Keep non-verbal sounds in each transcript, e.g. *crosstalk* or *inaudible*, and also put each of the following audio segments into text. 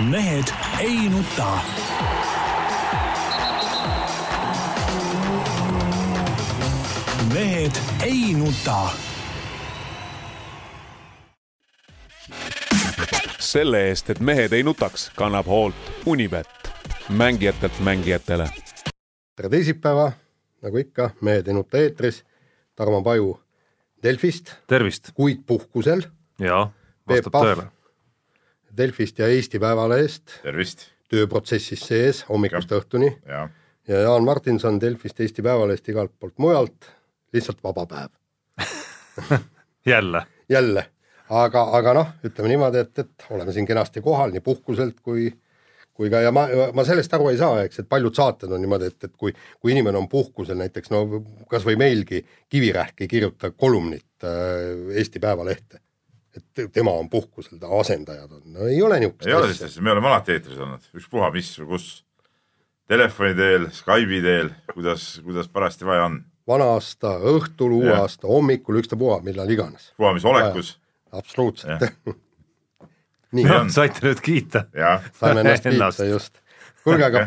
mehed ei nuta. mehed ei nuta. selle eest, et mehed ei nutaks, kannab hoolt Unibet, mängijatelt mängijatele. tere teisipäeva, nagu ikka, Mehed ei nuta eetris. Tarmo Paju Delfist, tervist kuid puhkusel ja Peep vastab Pahv. tõele. Delfist ja Eesti Päevalehest tervist. Tööprotsessis sees hommikust õhtuni. Ja ja Jaan Martinson Delfist, Eesti Päevalehest, igalt poolt mujalt, lihtsalt vaba päev. *laughs* jälle, jälle, aga, aga noh, ütleme niimoodi, et, et oleme siin kenasti kohal nii puhkuselt kui kui ka ja ma, ma sellest aru ei saa, eks, et paljud saated on niimoodi, et, et kui, kui inimene on puhkusel näiteks no kasvõi meilgi Kivirähk ei kirjuta kolumnit äh, Eesti Päevalehte. Et te- tema on puhkusel, ta asendajad on, no ei ole niisugust ei ole sellist asja, me oleme alati eetris olnud, ükspuha mis või kus. Telefoni teel, Skype'i teel, kuidas, kuidas parajasti vaja on, vana aasta õhtul, uue Jah. aasta hommikul, ükstapuha, millal iganes, puha mis olekus absoluutselt. *laughs* nii on. saite nüüd kiita. ja saime *laughs* ennast kiita just. kuulge, aga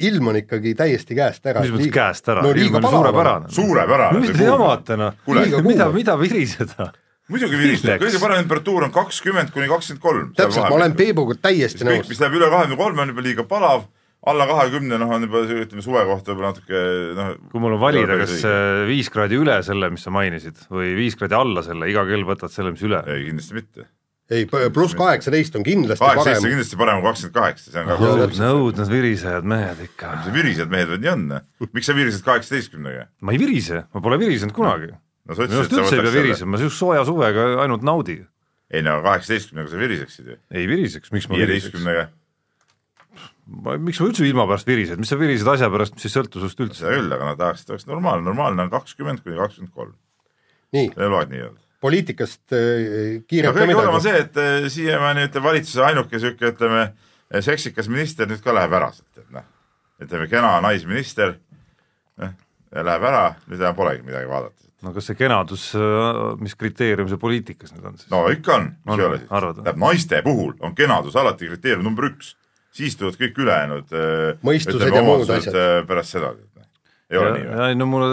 ilm on ikkagi täiesti käest ära. mis mõttes käest ära, no ilm liiga on suurepärane. suurepärane. mis te jamate noh, mida, mida viriseda? Muidugi viristab, kõige parem temperatuur on kakskümmend kuni kakskümmend kolm. täpselt, ma olen Peebuga täiesti kõik, nõus mis. läheb üle kahekümne kolme on juba liiga palav, alla kahekümne noh, on juba ütleme suve kohta juba natuke noh. kui mul on valida, kas äh, viis kraadi üle selle, mis sa mainisid või viis kraadi alla selle, iga kell võtad selle, mis üle. ei, kindlasti mitte. ei, pluss kaheksateist on kindlasti kaheksateist on parem. kindlasti parem kui kakskümmend kaheksa, see on ka nõudnud virisejad mehed ikka. see virised mehed nii on, miks sa virisid kaheksateistkümnega? ma ei virise, ma pole virisenud kunagi. no sa minu ütlesid, et sa võtaks selle. virisema, ma sihukese sooja suvega ainult naudi. ei no kaheksateistkümnega sa viriseksid ju, ei viriseks, miks ma viriseks? viieteistkümnega, miks ma üldse ilma pärast virised, mis sa virised asja pärast, mis ei sõltu sinust üldse? seda küll, aga nad tahaksid, oleks normaalne, normaalne on kakskümmend kuni kakskümmend kolm, nii, loed nii öelda. poliitikast äh, no kiirelt ka kõige hullem on midagi. see, et eh, siiamaani ütleme valitsuse ainuke sihuke, ütleme eh, seksikas minister nüüd ka läheb ära sealt, et noh, ütleme kena naisminister, noh, läheb ära, nüüd enam polegi midagi vaadata. No kas see kenadus, mis kriteerium see poliitikas nüüd on siis? no ikka on, mis ei ole siis, tähendab naiste puhul on kenadus alati kriteerium number üks, siis tulevad kõik ülejäänud eh, Mõistused ja muud asjad. eh, pärast seda, ei ole nii või? ei no mulle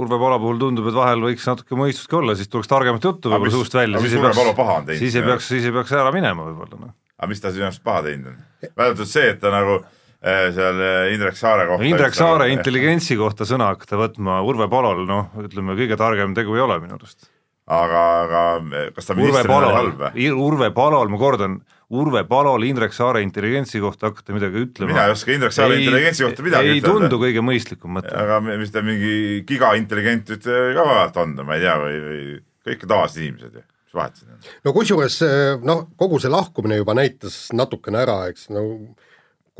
Urve Pala puhul tundub, et vahel võiks natuke mõistust ka olla, siis tuleks targemat juttu võib-olla suust välja, siis ei peaks Palo siis ei peaks, siis ei peaks ära minema võib-olla noh. aga mis ta sinu arust paha teinud on? välja arvatud see, et ta nagu seal eh, Indrek Saare kohta Indrek Saare nagu, intelligentsi kohta sõna hakata võtma Urve Palol, noh, ütleme kõige targem tegu ei ole minu arust. aga, aga eh, kas ta Urve ministrina oli Palol halb või?, Urve Palol, ma kordan, Urve Palol Indrek Saare intelligentsi kohta hakata midagi ütlema. mina ei oska Indrek Saare intelligentsi kohta midagi ei ütelda. tundu kõige mõistlikum mõte. aga mis ta mingi gigaintelligent nüüd ka vaevalt on, ma ei tea, või, või kõik tavalised inimesed ju, mis vahet siin on? no kusjuures noh, kogu see lahkumine juba näitas natukene ära, eks no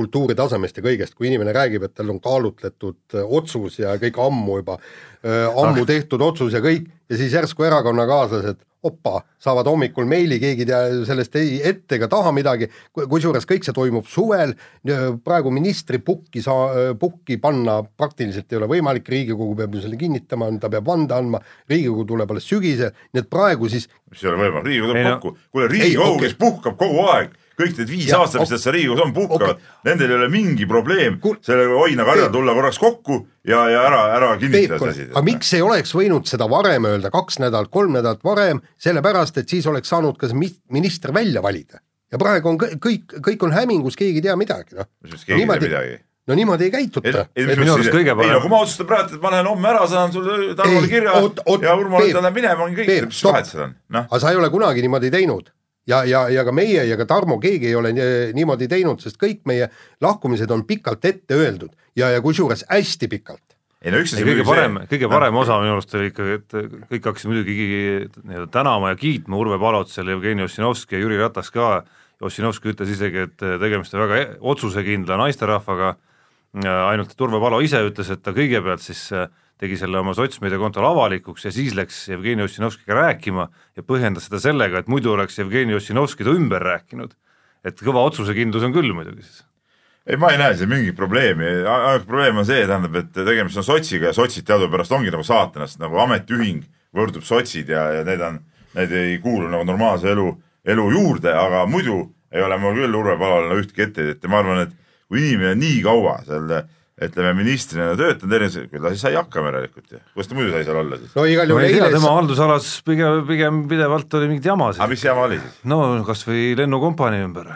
kultuuri tasemest ja kõigest, kui inimene räägib, et tal on kaalutletud äh, otsus ja kõik ammu juba äh,, ammu tehtud otsus ja kõik ja siis järsku erakonnakaaslased opa, saavad hommikul meili, keegi ei tea sellest ei ette ega taha midagi, kusjuures kõik see toimub suvel, praegu ministri pukki saa-, pukki panna praktiliselt ei ole võimalik, Riigikogu peab ju selle kinnitama, ta peab vande andma, Riigikogu tuleb alles sügisel, nii et praegu siis mis ei ole võimalik, Riigikogu tuleb kokku, kuule Riigikogu, kes puhkab kogu aeg, kõik need viis Jah, aastat, mis nad seal Riigikogus on, puhkavad okei., nendel ei ole mingi probleem Kuul- sellega Oina karjal Peep. tulla korraks kokku ja, ja ära, ära kinnitada see asi. aga miks ei oleks võinud seda varem öelda, kaks nädalat, kolm nädalat varem, sellepärast et siis oleks saanud ka see mi- minister välja valida. ja praegu on kõ- kõik, kõik on hämingus, keegi ei tea midagi, noh. mis mõttes keegi ei tea midagi? no niimoodi ei käituta. minu arust kõige parem- ei no kui ma otsustan praegu, et ma lähen homme ära, saan sulle Tarmole Ei, kirja oot- oot, ja Urmo Peep, läheb minema, on kõik mis vahet seal on, noh. aga sa ei ole kunagi niimoodi teinud ja, ja, ja ka meie ja ka Tarmo, keegi ei ole nii- niimoodi teinud, sest kõik meie lahkumised on pikalt ette öeldud. Ja, ja kusjuures hästi pikalt. ei no üks asi kõige parem, kõige parem osa minu arust oli ikkagi, et kõik hakkasid muidugi nii-öelda tänama ja kiitma Urve Palot seal, Jevgeni Ossinovski ja Jüri Ratas ka, Ossinovski ütles isegi, et tegemist on väga otsusekindla naisterahvaga, ainult et Urve Palo ise ütles, et ta kõigepealt siis äh, tegi selle oma sotsmeediakontol avalikuks ja siis läks Jevgeni Ossinovskiga rääkima ja põhjendas seda sellega, et muidu oleks Jevgeni Ossinovski ta ümber rääkinud. et kõva otsusekindlus on küll muidugi siis. ei, ma ei näe siin mingit probleemi, ainuke probleem on see, tähendab, et tegemist on sotsiga ja sotsid teadupärast ongi nagu saatanast nagu ametiühing võrdub sotsid ja, ja need on, need ei kuulu nagu normaalse elu, elu juurde, aga muidu ei ole mul küll Urve Palole ühtki etteheidet ja ma arvan, et kui inimene nii kaua seal ütleme ministrina töötanud, erinevates, küll ta siis sai hakkama järelikult ju, kuidas ta muidu sai seal olla siis? no igal juhul ei tea, eile tema haldusalas pigem, pigem pidevalt oli mingit jama aga mis jama oli siis? no kas või lennukompanii ümber,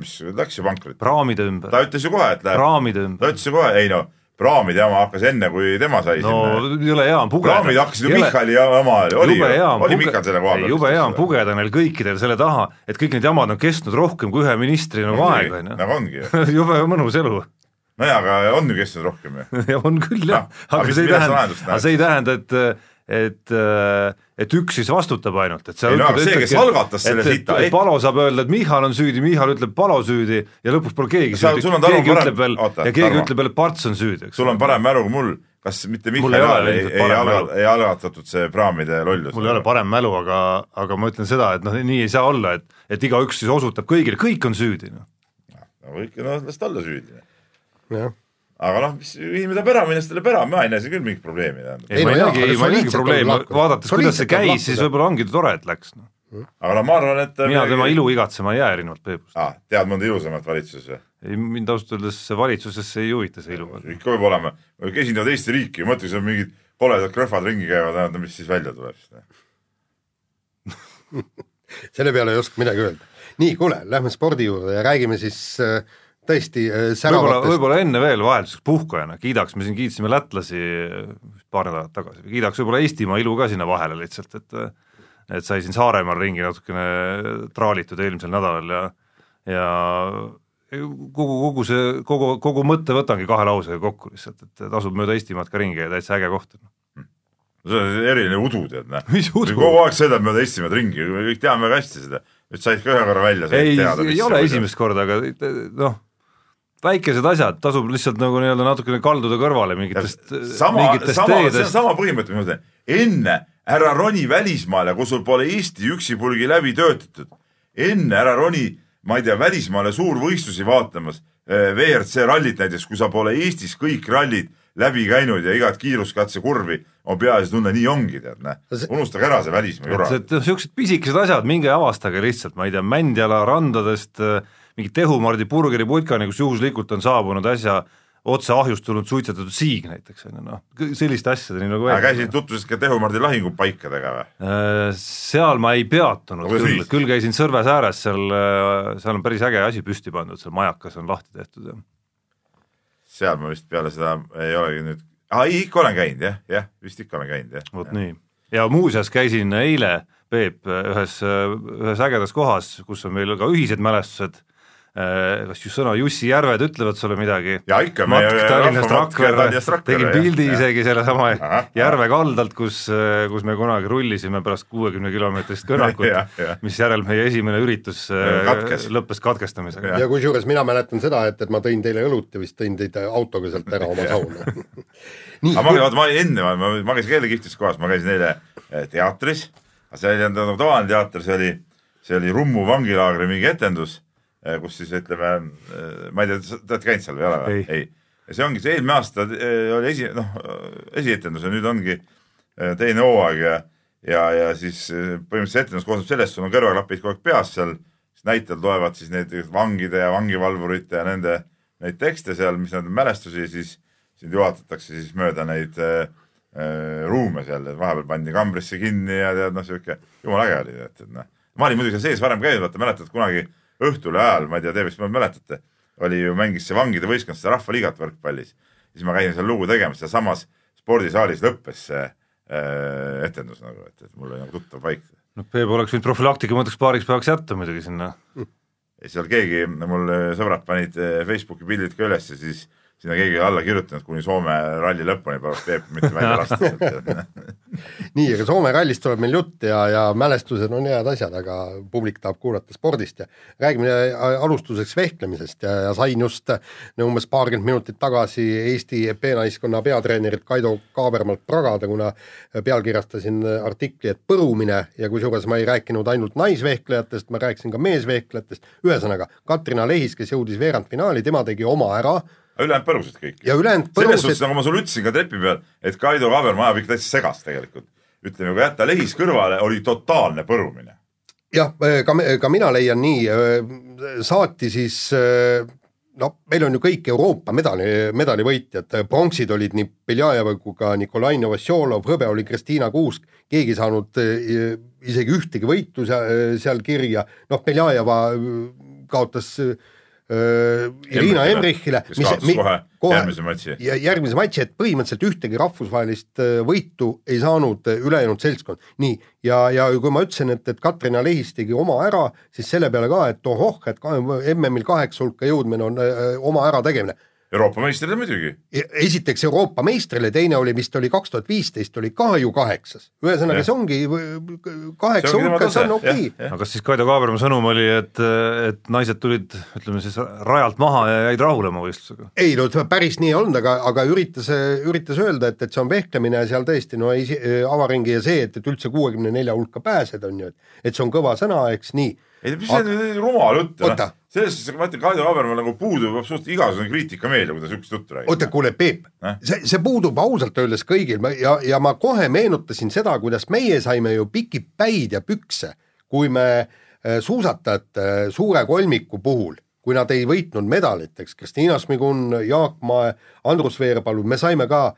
mis läks ju pankrotti? praamide ümber, ta ütles ju kohe, et läheb, praamide ta ümber. ütles ju kohe, ei no praamide jama hakkas enne, kui tema sai no sinna. jõle hea on pugeda. praamid hakkasid ju Michali jama, oli jube hea ju, on oli puge- Michal selle koha ei, peal. jube hea on pugeda neil kõikidel selle taha, et kõik need jamad on kestnud rohkem kui ühe ministri nagu aega, onju. nagu ongi ju. *laughs* jube mõnus elu nojah, aga on ju kestnud rohkem ju. *laughs* on küll jah Noh,, aga aga mis- see ei tähenda, aga see ei tähenda, et et, et üks siis vastutab ainult, et sa Ei no aga see, kes algatas selle sita- Palo saab öelda, et Michal on süüdi, Michal ütleb Palo süüdi ja lõpuks pole keegi Sa- süüdi, keegi parem- ütleb veel oota, ja keegi Tarmo. ütleb veel, et Parts on süüdi, eks sul on parem mälu kui mul, kas mitte Mul Michal ei ole ei, ei, alga, ei algatatud see praamide lollus? mul ei ole parem mälu, aga, aga ma ütlen seda, et noh, nii ei saa olla, et, et igaüks siis osutab kõigile, kõik on süüdi, noh. no ikka noh, las ta olla süüdi. Aga noh, mis inimene tahab ära minna, siis ta läheb ära, ma ei näe siin küll mingit probleemi tähendab. ei, Ei, ma ei näegi, ma ei näegi probleemi lahkuda. vaadates, kuidas see tuleb käis, siis võib-olla ongi tore, et läks, noh. aga noh, ma arvan, et mina tema ilu igatsema ei jää erinevalt Peepust. ah,. tead mõnda ilusamat valitsuses või? ei, mind ausalt öeldes valitsusesse ei huvita see ilu. ikka võib olema, esindavad Eesti riiki, ma mõtlen, seal mingid koledad krõhvad ringi käivad, no mis siis välja tuleb siis? *laughs* selle peale ei oska midagi öelda. nii, kuule, lähme spordi juurde ja räägime siis äh, tõesti äh, võib-olla, säravatest, võib-olla enne veel vahelduseks puhkajana kiidaks, me siin kiitsime lätlasi paar nädalat tagasi, kiidaks võib-olla Eestimaa ilu ka sinna vahele lihtsalt, et et sai siin Saaremaal ringi natukene traalitud eelmisel nädalal ja ja kogu, kogu see, kogu, kogu mõtte võtangi kahe lausega kokku lihtsalt, et tasub mööda Eestimaad ka ringi ja täitsa äge koht. see on eriline udu, tead näe. kogu aeg sõidad mööda Eestimaad ringi, kõik teame väga hästi seda. nüüd said ka ühe korra välja. ei, ei ole esimest korda, aga noh, väikesed asjad, tasub lihtsalt nagu nii-öelda natukene kalduda kõrvale mingitest, sama, mingitest sama, see on teedest. sama põhimõte, ma ütlen, enne ära roni välismaale, kui sul pole Eesti üksipulgi läbi töötatud. enne ära roni, ma ei tea, välismaale suurvõistlusi vaatamas, WRC rallit näiteks, kui sa pole Eestis kõik rallid läbi käinud ja igat kiiruskatsekurvi on peaasi tunne, nii ongi, tead, näe See-. unustage ära see välismaa jura. et niisugused pisikesed asjad, minge avastage lihtsalt, ma ei tea, Mändjala randadest äh, mingi Tehumardi burgeriputkani, kus juhuslikult on saabunud äsja otse ahjust tulnud suitsetatud siig näiteks, on ju noh, selliste asjadeni nagu aga käisid tutvusid ka Tehumardi lahingupaikadega või? Äh, seal ma ei peatunud Aga küll küll käisin Sõrves ääres, seal, seal on päris äge asi püsti pandud, seal majakas on lahti tehtud ja seal ma vist peale seda ei olegi nüüd, aa ei, ikka olen käinud jah, jah, vist ikka olen käinud jah. vot nii. ja muuseas käisin eile, Peep, ühes, ühes ägedas kohas, kus on meil ka ühised mälestused, kas just sõna Jussi Järved ütlevad sulle midagi? ja ikka. matk Tallinnast Rakverre, tegin pildi jah. isegi sellesama järve kaldalt, kus, kus me kunagi rullisime pärast kuuekümne kilomeetrist jah., mis järel meie esimene üritus äh, Katkes. lõppes katkestamisega. Jah. ja kusjuures mina mäletan seda, et, et ma tõin teile õlut ja vist tõin teid autoga sealt ära oma sauna. *laughs* *laughs* nii aga, ma, vaata ma enne, ma, ma käisin jälle kihvtis kohas, ma käisin eile teatris, aga see ei olnud nagu tavaline teater, see oli, see oli Rummu vangilaagri mingi etendus, kus siis ütleme, ma ei tea, te olete käinud seal või ei ole või Ei.? ei. ja see ongi see eelmine aasta eh, oli esi, noh, esietendus ja nüüd ongi eh, teine hooaeg ja ja, ja siis eh, põhimõtteliselt etendus koosneb sellest, sul on kõrvaklapid kogu aeg peas seal, siis näitlejad loevad siis neid vangide ja vangivalvurite ja nende neid tekste seal, mis nad mälestusi, siis sind juhatatakse siis mööda neid äh, äh, ruume seal, vahepeal pandi kambrisse kinni ja tead noh, sihuke jumala äge oli, et, et noh. ma olin muidugi seal sees varem käinud, vaata mäletad kunagi õhtule ajal, ma ei tea, te vist mäletate, oli ju mängis see vangide võistkond seda rahvaliigat võrkpallis. siis ma käisin seal lugu tegemas, sealsamas spordisaalis lõppes see äh, etendus nagu, et, et mul oli nagu tuttav paik. noh, Peep oleks võinud profülaktika mõtteks paariks päevaks jätta muidugi sinna. ja seal keegi, mul sõbrad panid eh, Facebooki pildid ka üles ja siis sinna keegi alla kirjutanud kuni Soome ralli lõpuni pärast Peep mitte välja *laughs* lasta *laughs* nii, aga Soome rallist tuleb meil jutt ja, ja mälestused on head asjad, aga publik tahab kuulata spordist ja räägime alustuseks vehklemisest ja, ja sain just no umbes paarkümmend minutit tagasi Eesti EP-naiskonna peatreenerit Kaido Kaabermalt pragada, kuna pealkirjastasin artikli, et põrumine ja kusjuures ma ei rääkinud ainult naisvehklejatest, ma rääkisin ka meesvehklejatest, ühesõnaga Katrina Lehis, kes jõudis veerandfinaali, tema tegi oma ära ülejäänud põrusid kõik. ja ülejäänud selles suhtes, põrusid, nagu ma sulle ütlesin ka trepi peal, et Kaido Kaaberma ajab ikka täitsa segast tegelikult. ütleme, kui jätta lehis kõrvale, oli totaalne põrumine. jah, ka, ka mina leian nii, saati siis no meil on ju kõik Euroopa medali, medalivõitjad, pronksid olid nii Beljajev kui ka Nikolai Novosjolov, hõbe oli Kristiina Kuusk, keegi ei saanud eh, isegi ühtegi võitu seal, kirja, noh, Beljajeva kaotas äh, äh, Irina Emrichile. kaotas kohe, kohe järgmise matši. järgmise matši, et põhimõtteliselt ühtegi rahvusvahelist äh, võitu ei saanud äh, ülejäänud seltskond. nii, ja, ja kui ma ütlesin, et, et Katrina Lehis tegi oma ära, siis selle peale ka, et ohoh, et MM-il kaheksa hulka jõudmine on öö, oma ärategemine Euroopa meistrile muidugi. E-, esiteks Euroopa meistrile, teine oli vist oli kaks tuhat viisteist oli ka ju kaheksas, ühesõnaga see ongi kaheksa hulka, see on okei. Okay.. aga kas siis Kaido Kaaberma sõnum oli, et, et naised tulid, ütleme siis rajalt maha ja jäid rahule oma võistlusega? ei no päris nii ei olnud, aga, aga üritas, üritas öelda, et, et see on vehklemine ja seal tõesti no ei, avaringi ja see, et, et üldse kuuekümne nelja hulka pääsed, on ju, et et see on kõva sõna, eks nii ei, mis see on rumal jutt, noh. selles suhtes, ma ütlen, Kaido Kaabermal nagu puudub absoluutselt igasugune kriitikameedia, kui ta niisugust juttu räägib. oota, kuule, Peep eh?, see, see puudub ausalt öeldes kõigil ja, ja ma kohe meenutasin seda, kuidas meie saime ju pikki päid ja pükse, kui me äh, suusatajate äh, suure kolmiku puhul kui nad ei võitnud medalit, eks, Kristiina Šmigun, Jaak Mae, Andrus Veerpalu, me saime ka,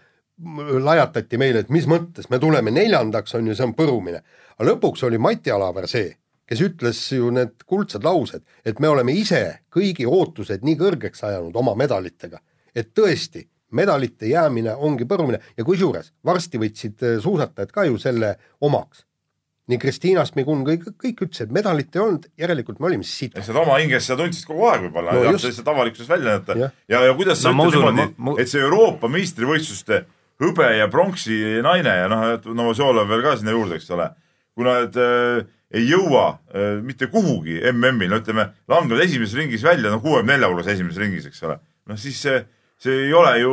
lajatati meile, et mis mõttes, me tuleme neljandaks, on ju, see on põrumine. aga lõpuks oli Mati Alaver see, kes ütles ju need kuldsed laused, et me oleme ise kõigi ootused nii kõrgeks ajanud oma medalitega, et tõesti, medalite jäämine ongi põrumine ja kusjuures varsti võtsid äh, suusatajad ka ju selle omaks. nii Kristiina Smigun, kõik, kõik ütlesid, medalit ei olnud, järelikult me olime siis siit. sa oma hinges seda tundsid kogu aeg võib-olla no,, sa lihtsalt avalikkuses välja näidata ja, ja, ja kuidas sa no, ütled niimoodi, ma... et see Euroopa meistrivõistluste hõbe ja pronksi naine ja noh, Novosjolov veel ka sinna juurde, eks ole, kuna need äh, ei jõua äh, mitte kuhugi MM-il, no ütleme, langevad esimeses ringis välja, no kuuekümne nelja hulgas esimeses ringis, eks ole. noh, siis see, see ei ole ju,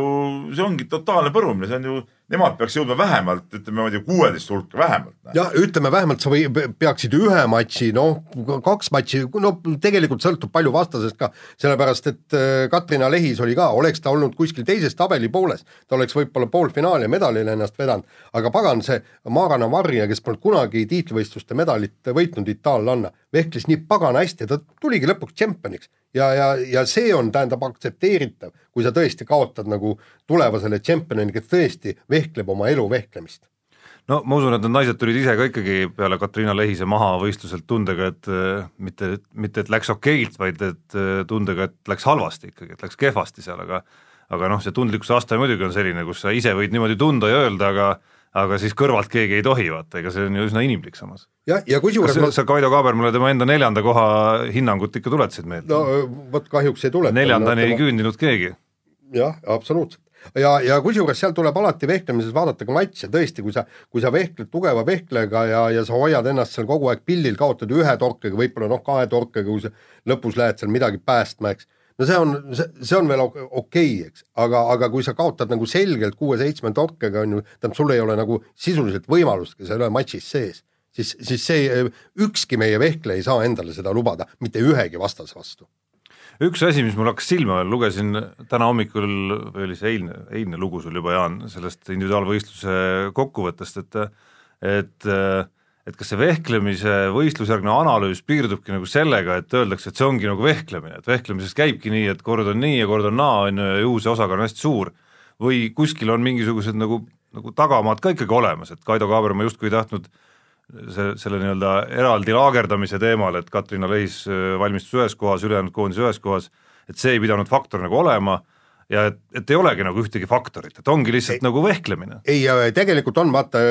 see ongi totaalne põrumine, see on ju nemad peaks jõudma vähemalt, ütleme, tea, kuueteist hulka vähemalt. jah, ütleme vähemalt sa või peaksid ühe matši, noh, kaks matši, no tegelikult sõltub palju vastasest ka, sellepärast et äh, Katrina Lehis oli ka, oleks ta olnud kuskil teises tabeli pooles, ta oleks võib-olla poolfinaali medalile ennast vedanud, aga pagan, see Mara Navarria, kes polnud kunagi tiitlivõistluste medalit võitnud itaallanna, vehkles nii pagana hästi, ta tuligi lõpuks tšempioniks ja, ja, ja see on, tähendab, aktsepteeritav, kui sa tõesti kaotad nagu tulevasele tšempionile, kes tõesti vehkleb oma elu vehklemist. No ma usun, et need naised tulid ise ka ikkagi peale Katriina Lehise maha võistluselt tundega, et äh, mitte, mitte et läks okeilt, vaid et äh, tundega, et läks halvasti ikkagi, et läks kehvasti seal, aga aga noh, see tundlikkuse aste muidugi on selline, kus sa ise võid niimoodi tunda ja öelda, aga aga siis kõrvalt keegi ei tohi, vaata, ega see on ju üsna inimlik samas. jah, ja kusjuures kas ma... sa Kaido Kaabermale tema enda neljanda koha hinnangut ikka tuletasid meelde? no vot kahjuks ei tuleta. neljandani no, tema... ei küündinud keegi. jah, absoluutselt ja, ja kusjuures seal tuleb alati vehklemises vaadata ka matše, tõesti, kui sa, kui sa vehkled tugeva vehklejaga ja, ja sa hoiad ennast seal kogu aeg pildil, kaotad ühe torkega, võib-olla noh, kahe torkega, kui sa lõpus lähed seal midagi päästma, eks no see on, see on veel okei okay,, eks, aga, aga kui sa kaotad nagu selgelt kuue-seitsme torkega on ju, tähendab, sul ei ole nagu sisuliselt võimalustki selle matšis sees, siis, siis see, ükski meie vehkleja ei saa endale seda lubada, mitte ühegi vastase vastu. Üks asi, mis mul hakkas silma veel, lugesin täna hommikul või oli see eilne, eilne lugu sul juba, Jaan, sellest individuaalvõistluse kokkuvõttest, et et äh, et kas see vehklemise võistlusjärgne analüüs piirdubki nagu sellega, et öeldakse, et see ongi nagu vehklemine, et vehklemises käibki nii, et kord on nii ja kord on naa, on ju, ja juhuse osakaal on hästi suur, või kuskil on mingisugused nagu, nagu tagamaad ka ikkagi olemas, et Kaido Kaaberma justkui ei tahtnud see, selle nii-öelda eraldi laagerdamise teemal, et Katrina Lehis äh, valmistus ühes kohas, ülejäänud koondis ühes kohas, et see ei pidanud faktor nagu olema ja et, et ei olegi nagu ühtegi faktorit, et ongi lihtsalt ei, nagu vehklemine. ei, tegelikult on, vaata,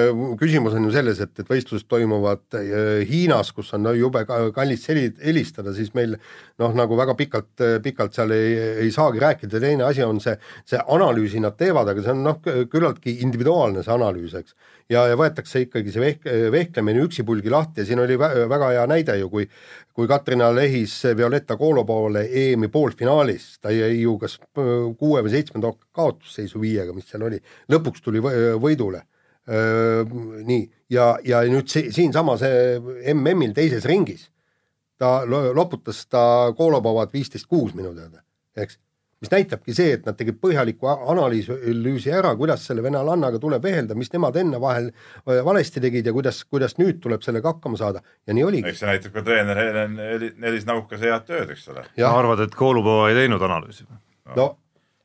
küsimus on ju selles, et, et võistlused toimuvad äh, Hiinas, kus on no, jube kallis helistada, siis meil noh, nagu väga pikalt, pikalt seal ei, ei saagi rääkida, teine asi on see, see analüüsi nad teevad, aga see on noh, küllaltki individuaalne see analüüs, eks. Ja, ja võetakse ikkagi see vehk-, vehklemine üksipulgi lahti ja siin oli väga hea näide ju, kui kui Katrina Lehis Violetta Kolobovale EM-i poolfinaalis, ta jäi ju kas kuue või seitsmenda kaotusseisu viiega, mis seal oli, lõpuks tuli võidule. nii, ja, ja nüüd see, siinsamas MM-il teises ringis ta loputas ta Kolobovat viisteist kuus minu teada, eks. Mis näitabki see, et nad tegid põhjaliku analüüsi ära, kuidas selle venelannaga tuleb vehelda, mis nemad enne vahel valesti tegid ja kuidas, kuidas nüüd tuleb sellega hakkama saada ja nii oligi. eks see näitab ka treener Helen Nelis Naukas head tööd, eks ole. arvad, et Koolupova ei teinud analüüsi? no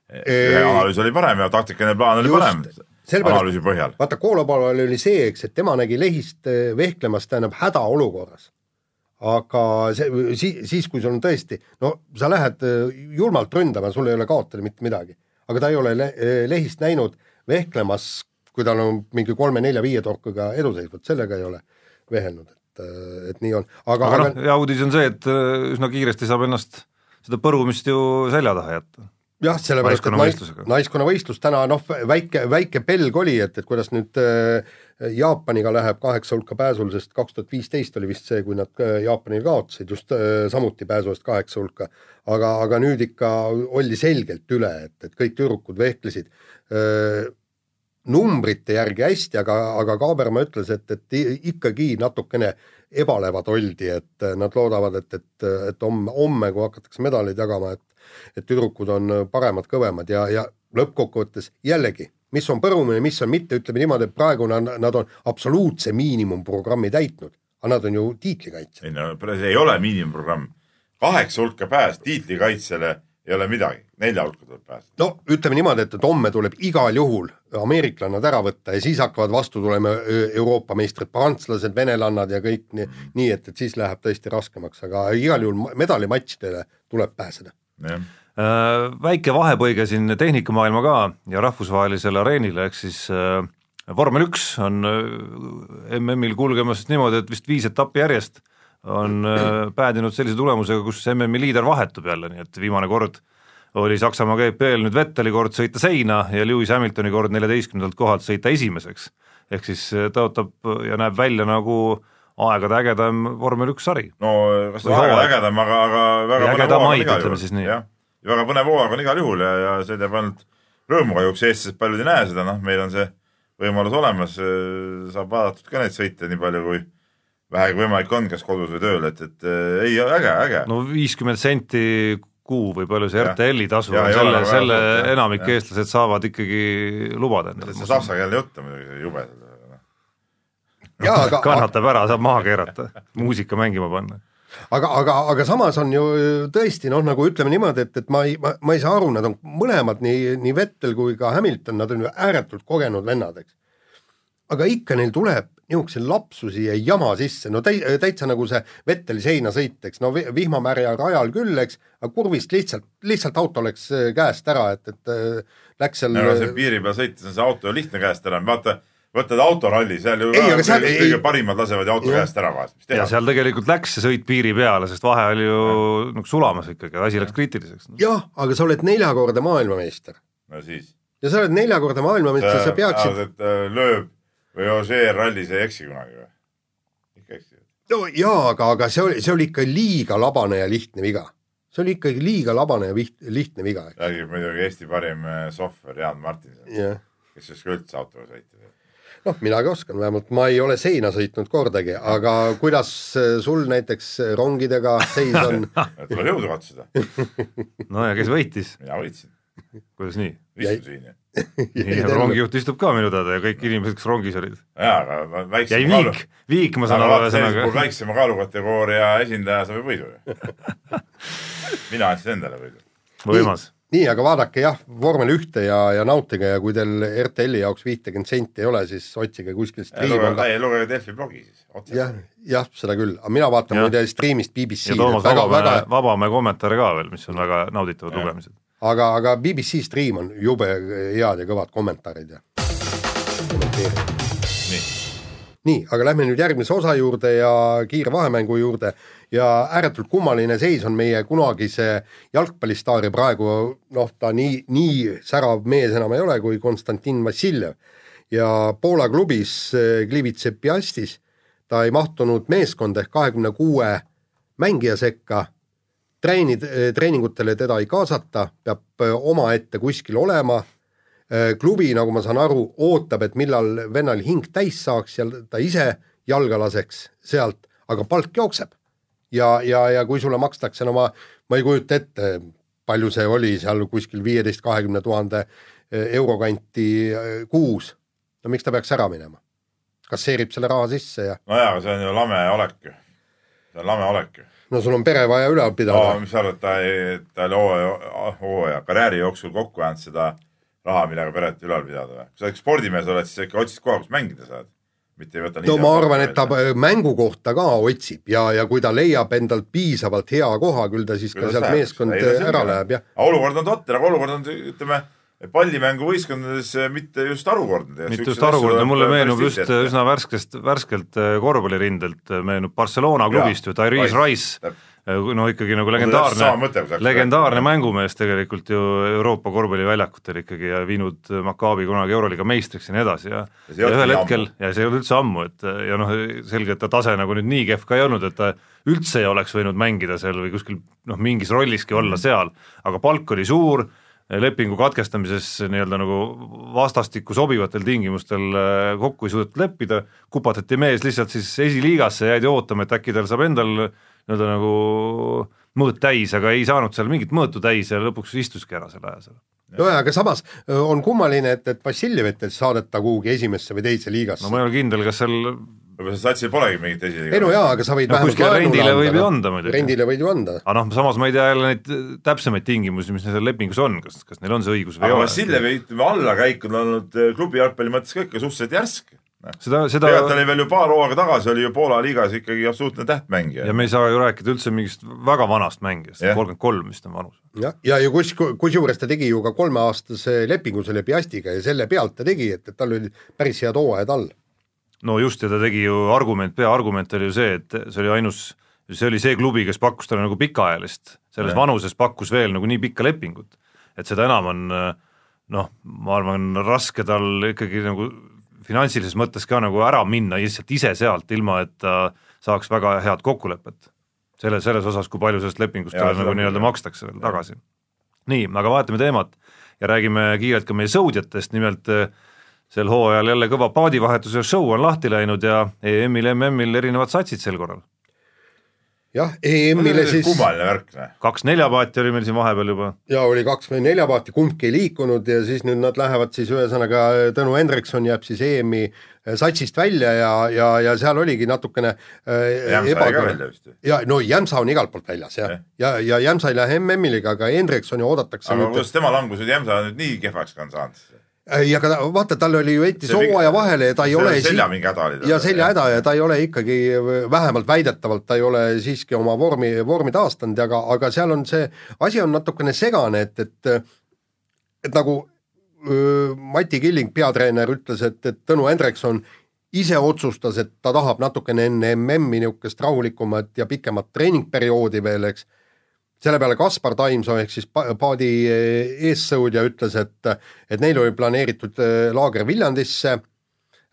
see analüüs oli parem ja taktikaline plaan oli Just, parem sellepärast- analüüsi põhjal. vaata, Koolopaluval oli see, eks, et tema nägi lehist eh, vehklemas, tähendab hädaolukorras. Aga see, siis, siis kui sul on tõesti, no sa lähed eh, julmalt ründama, sul ei ole kaotada mitte midagi. aga ta ei ole le eh, lehist näinud vehklemas, kui tal on mingi kolme-nelja-viie torkuga eduseis, vot sellega ei ole vehelnud, et, et nii on. aga, aga noh, hea uudis on see, et äh, üsna kiiresti saab ennast seda põrumist ju selja taha jätta. jah, sellepärast, et naiskonnavõistlus täna noh, väike, väike pelg oli, et, et kuidas nüüd äh, Jaapaniga läheb kaheksa hulka pääsul, sest kaks tuhat viisteist oli vist see, kui nad äh, Jaapanile kaotasid just äh, samuti pääsu eest kaheksa hulka. aga, aga nüüd ikka oldi selgelt üle, et, et kõik tüdrukud vehklesid äh, numbrite järgi hästi, aga, aga Kaaberma ütles, et, et ikkagi natukene ebalevad oldi, et nad loodavad, et, et, et homme, homme, kui hakatakse medaleid jagama, et et tüdrukud on paremad, kõvemad ja, ja lõppkokkuvõttes jällegi, mis on põrumine, mis on mitte, ütleme niimoodi, et praegu nad, nad on absoluutse miinimumprogrammi täitnud, aga nad on ju tiitlikaitsjad. ei no see ei ole miinimumprogramm. kaheksa hulka pääs tiitlikaitsjale ei ole midagi, nelja hulka tuleb pääseda. no ütleme niimoodi, et, et homme tuleb igal juhul ameeriklannad ära võtta ja siis hakkavad vastu tulema Euroopa meistrid, prantslased, venelannad ja kõik nii, nii et, et siis läheb tõesti raskemaks, aga igal juhul medalimatšidele tuleb pääseda. jah, väike vahepõige siin tehnikamaailma ka ja rahvusvahelisele areenile, ehk siis äh, vormel üks on äh, MM-il kulgemas niimoodi, et vist viis etappi järjest on äh, päädinud sellise tulemusega, kus MM-i liider vahetub jälle, nii et viimane kord oli Saksamaa GP-l nüüd Vetteli kord sõita seina ja Lewis Hamiltoni kord neljateistkümnendalt kohalt sõita esimeseks. ehk siis äh, tõotab ja näeb välja nagu aegade ägedam vormel üks sari. no kas ta hooaeg. ägedam, aga, aga väga Ägedamaid, ütleme siis nii. jah, ja väga põnev hooaeg on igal juhul ja, ja see teeb ainult rõõmu kahjuks, eestlased paljud ei näe seda, noh, meil on see võimalus olemas, saab vaadatud ka neid sõite nii palju, kui vähegi võimalik on, kas kodus või tööl, et, et äh, ei, äge, äge no.. viiskümmend senti kuu või palju see. RTL-i tasu Jah, on, selle, selle jah. enamik Jah. eestlased saavad ikkagi lubada see endale. saksakeelne jutt on muidugi see jube. jaa, aga, *laughs* kannatab ära, saab maha keerata, muusika mängima panna. Aga, aga, aga samas on ju tõesti noh, nagu ütleme niimoodi, et, et ma ei, ma, ei saa aru, nad on mõlemad nii, nii Vettel kui ka Hamilton, nad on ju ääretult kogenud vennad, eks. aga ikka neil tuleb niisuguseid lapsusi ja jama sisse, no täi-, täitsa nagu see Vetteli seinasõit, eks, no vi- vihmamärja rajal küll, eks, aga kurvist lihtsalt, lihtsalt auto läks äh, käest ära, et, et äh, läks seal no see piiri peal sõites on see auto lihtne käest ära, vaata, võtad autoralli, seal ju Ei, ka aga seal kõige, ei- kõige parimad lasevad ju auto käest ära vahest, mis ja teha. seal tegelikult läks see sõit piiri peale, sest vahe oli ju nagu sulamas ikkagi, asi läks kriitiliseks. jah, aga sa oled neljakordne maailmameister no siis. ja sa oled neljakordne maailmameister, sa peaksid et äh, lööb või Ožeer rallis ei eksi kunagi või? ikka eksivad. no jaa, aga, aga see oli, see oli ikka liiga labane ja lihtne viga. see oli ikkagi liiga labane ja viht, lihtne viga, räägib muidugi Eesti parim äh, sohver Jaan Martinson, jah. kes ei oska üldse autoga sõita. noh, minagi oskan, vähemalt ma ei ole seina sõitnud kordagi, aga kuidas sul näiteks rongidega seis on? tuleb jõudu katsuda, no ja kes võitis, mina võitsin, kuidas nii? istun siin ja, *laughs* nii, rongijuht istub ka minu teada ja kõik inimesed, kes rongis olid. jaa, aga ma- jäi väiksema kaalu, viik, viik ma saan aga aru ühesõnaga. väiksema kaalukategooria esindaja saab ju võidu ju. *laughs* mina andsin endale võidu. võimas. nii, aga vaadake jah, vormel ühte ja, ja nautige ja kui teil RTL-i jaoks viitekümmet senti ei ole, siis otsige kuskil striim on ka. lugege Delfi blogi siis, otse jah, jah, seda küll, aga mina vaatan muide striimist BBC-d ja, Toomas väga, väga Vabamäe, Vabamäe kommentaare ka veel, mis on väga nauditavad lugemised. aga, aga BBC striim on jube head ja kõvad kommentaarid ja kommenteerivad. nii, aga lähme nüüd järgmise osa juurde ja kiire vahemängu juurde. Ja ääretult kummaline seis on meie kunagise jalgpallistaari praegu, noh, ta nii, nii särav mees enam ei ole kui Konstantin Vassiljev. Ja Poola klubis eh, Gliwice Piastis ta ei mahtunud meeskonda ehk kahekümne kuue mängija sekka, treenid, treeningutele teda ei kaasata, peab eh, omaette kuskil olema klubi, nagu ma saan aru, ootab, et millal vennal hing täis saaks ja ta ise jalga laseks sealt, aga palk jookseb. ja, ja, ja kui sulle makstakse, no ma, ma ei kujuta ette, palju see oli seal kuskil viieteist, kahekümne tuhande euro kanti äh, kuus. no miks ta peaks ära minema? kasseerib selle raha sisse ja. nojaa, aga see on ju lame olek ju, see on lame olek ju. no sul on pere vaja ülal pidada no,. mis sa arvad, ta ei, ta oli hooaja, hooaja, karjääri jooksul kokku ajanud seda raha, millega peret ülal pidada või? kui sa ikka spordimees oled, siis ikka otsid koha, kus mängida saad. Mitte ei võta no ma arvan, et ta mängu kohta ka otsib ja, ja kui ta leiab endalt piisavalt hea koha, küll ta siis küll ka sealt meeskond ära läheb, jah. olukord on totter, aga olukord on, ütleme, pallimänguvõistkondades mitte just harukordne. mitte just harukordne, mulle meenub just ette. üsna värskest, värskelt äh, korvpallirindelt äh, meenub Barcelona klubist ju, Tyrese Rice, äh, no ikkagi nagu legendaarne, legendaarne mängumees tegelikult ju Euroopa korvpalliväljakutel ikkagi ja viinud Maccabi kunagi Euroliiga meistriks ja nii edasi ja ja, ühel hetkel, ja see ei olnud üldse ammu, et ja noh, selge, et ta tase nagu nüüd nii kehv ka ei olnud, et ta üldse ei oleks võinud mängida seal või kuskil noh, mingis rolliski olla seal, aga palk oli suur lepingu katkestamises nii-öelda nagu vastastikku sobivatel tingimustel äh, kokku ei suudetud leppida, kupatati mees lihtsalt siis esiliigasse, jäidi ootama, et äkki tal saab endal nii-öelda nagu mõõt täis, aga ei saanud seal mingit mõõtu täis ja lõpuks istuski ära selle aja seal. nojah, aga samas äh, on kummaline, et, et Vassiljevit saadeta kuhugi esimesse või teise liigasse. no ma ei ole kindel, kas seal võib-olla seal satsil polegi mingit esiliiga. ei no jaa, aga sa võid no, vähemalt rendile võib ju anda muidugi. rendile võid ju anda. aga noh, samas ma ei tea jälle neid täpsemaid tingimusi, mis neil seal lepingus on, kas, kas neil on see õigus või ei ole. Vassiljevi ütleme allakäik on olnud eh, klubi jalgpalli mõttes ka ikka suhteliselt järsk seda, seda tegelikult oli veel ju paar hooaega tagasi oli ju Poola liigas ikkagi absoluutne tähtmängija. ja me ei saa ju rääkida üldse mingist väga vanast mängijast, kolmkümmend kolm vist on vanus. jah, ja, ja, ja kus, kusjuures ta tegi ju ka kolmeaastase lepingu selle Piastiga ja selle pealt ta tegi, et, et tal olid päris head hooajad all no just, ja ta tegi ju argument, peaargument oli ju see, et see oli ainus, see oli see klubi, kes pakkus talle nagu pikaajalist, selles ja. vanuses pakkus veel nagu nii pikka lepingut, et seda enam on noh, ma arvan, raske tal ikkagi nagu finantsilises mõttes ka nagu ära minna lihtsalt ise sealt, ilma et ta saaks väga head kokkulepet. selle, selles osas, kui palju sellest lepingust talle nagu nii-öelda makstakse veel tagasi. nii, aga vahetame teemat ja räägime kiirelt ka meie sõudjatest, nimelt äh, sel hooajal jälle kõva paadivahetuse show on lahti läinud ja EM-il, MM-il erinevad satsid sel korral. Jah, EM-ile siis kummaline värk, noh. kaks neljapaati oli meil siin vahepeal juba. ja oli kaks või neljapaati, kumbki ei liikunud ja siis nüüd nad lähevad siis ühesõnaga, Tõnu Hendrikson jääb siis EM-i äh, satsist välja ja, ja, ja seal oligi natukene äh, Jämsa jäi ka välja vist ju. ja no Jämsa on igalt poolt väljas jah, ja, ja, ja Jämsa ei lähe MM-ile, aga Hendriksoni oodatakse aga kuidas tema langus nüüd Jämsa nüüd nii kehvaks ka on saanud? Ei, aga vaata, tal oli ju hetis hooaja vahele ja ta ei ole selja mingi häda oli tal. ja seljahäda ja ta ei ole ikkagi, vähemalt väidetavalt ta ei ole siiski oma vormi, vormi taastanud, aga, aga seal on see, asi on natukene segane, et, et et nagu öö, Mati Killing, peatreener, ütles, et, et Tõnu Hendrikson ise otsustas, et ta tahab natukene enne MM-i niisugust rahulikumat ja pikemat treeningperioodi veel, eks selle peale Kaspar Taimsoo ehk siis paadi eh, eessõudja ütles, et, et neil oli planeeritud eh, laager Viljandisse.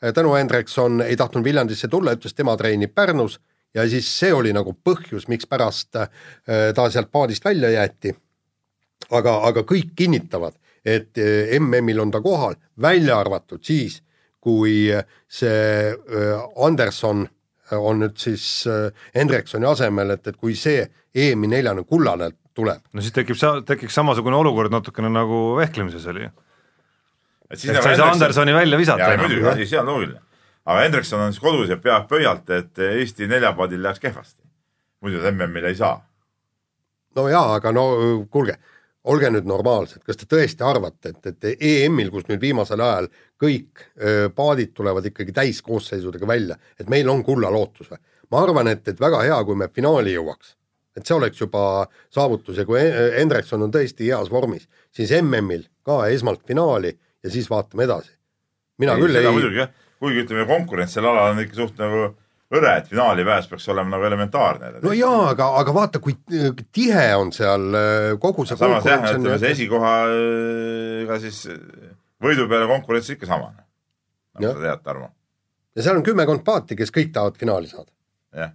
Eh, Tõnu Hendrikson ei tahtnud Viljandisse tulla, ütles, tema treenib Pärnus ja siis see oli nagu põhjus, mikspärast ta sealt paadist välja jäeti. aga, aga kõik kinnitavad, et MM-il on ta kohal, välja arvatud siis, kui see Anderson on nüüd siis äh, Hendriksoni asemel, et, et kui see EM-i neljane kullane tuleb. no siis tekib sa-, tekiks samasugune olukord natukene nagu vehklemises oli. et sa ei saa Andersoni välja visata. muidugi, asi on loogiline. aga Hendrikson on siis kodus ja peab pöialt, et Eesti neljapaadil läheks kehvasti. muidu ta MM-ile ei saa. no jaa, aga no kuulge olge nüüd normaalsed, kas te tõesti arvate, et, et EM-il, kus nüüd viimasel ajal kõik öö, paadid tulevad ikkagi täiskoosseisudega välja, et meil on kullalootus või? ma arvan, et, et väga hea, kui me finaali jõuaks. et see oleks juba saavutus ja kui Hendrikson on tõesti heas vormis, siis MM-il ka esmalt finaali ja siis vaatame edasi. mina ei, küll ei. muidugi jah, kuigi ütleme, konkurents sel alal on ikka suht nagu hõre, et finaali pääs peaks olema nagu elementaarne. no jaa, aga, aga vaata, kui tihe on seal äh, kogu see samas jah, ütleme see esikohaga siis võidu peale konkurents ikka sama. nagu sa tead, Tarmo. ja seal on kümmekond paati, kes kõik tahavad finaali saada. jah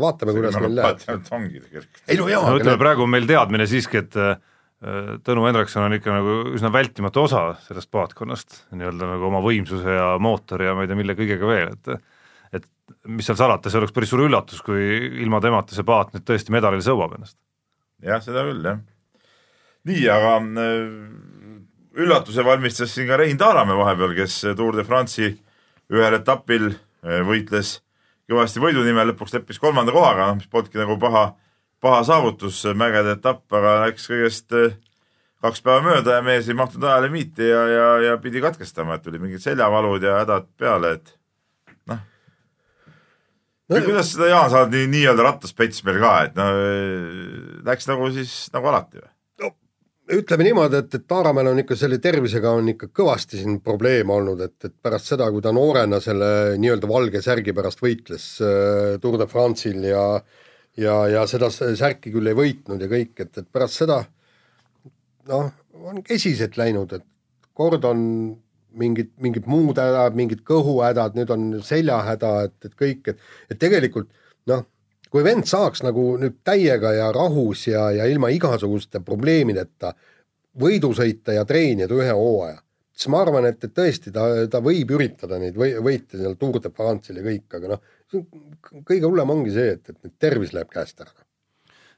vaatame, kuidas meil läheb. ongi tegelikult. ei no jaa. no ütleme, praegu on meil teadmine siiski, et äh, Tõnu Hendrikson on ikka nagu üsna vältimatu osa sellest paatkonnast, nii-öelda nagu oma võimsuse ja mootori ja ma ei tea, mille kõigega veel, et mis seal salata, see oleks päris suur üllatus, kui ilma temata see paat nüüd tõesti medalile sõuab ennast. jah, seda küll, jah. nii, aga äh, üllatuse valmistas siin ka Rein Taaramäe vahepeal, kes Tour de France'i ühel etapil äh, võitles kõvasti võidu nimel, lõpuks leppis kolmanda kohaga, mis polnudki nagu paha, paha saavutus, mägede etapp, aga läks kõigest äh, kaks päeva mööda ja mees ei mahtunud ajalimiiti ja, ja, ja pidi katkestama, et tuli mingid seljavalud ja hädad peale, et noh No- no,. kuidas seda, Jaan, sa oled nii, nii-öelda rattaspets meil ka, et no läks nagu siis nagu alati või? ütleme niimoodi, et, et Taaramäel on ikka selle tervisega on ikka kõvasti siin probleeme olnud, et, et pärast seda, kui ta noorena selle nii-öelda valge särgi pärast võitles äh, Tour de France'il ja ja, ja seda särki küll ei võitnud ja kõik, et, et pärast seda noh, on kesiselt läinud, et kord on mingid, mingid muud hädad, mingid kõhuhädad, nüüd on seljahäda, et, et kõik, et, et tegelikult noh, kui vend saaks nagu nüüd täiega ja rahus ja, ja ilma igasuguste probleemideta võidu sõita ja treenida ühe hooaja, siis ma arvan, et, et tõesti ta, ta võib üritada neid või, võite seal Tour de France'il ja kõik, aga noh, kõige hullem ongi see, et, et tervis läheb käest ära.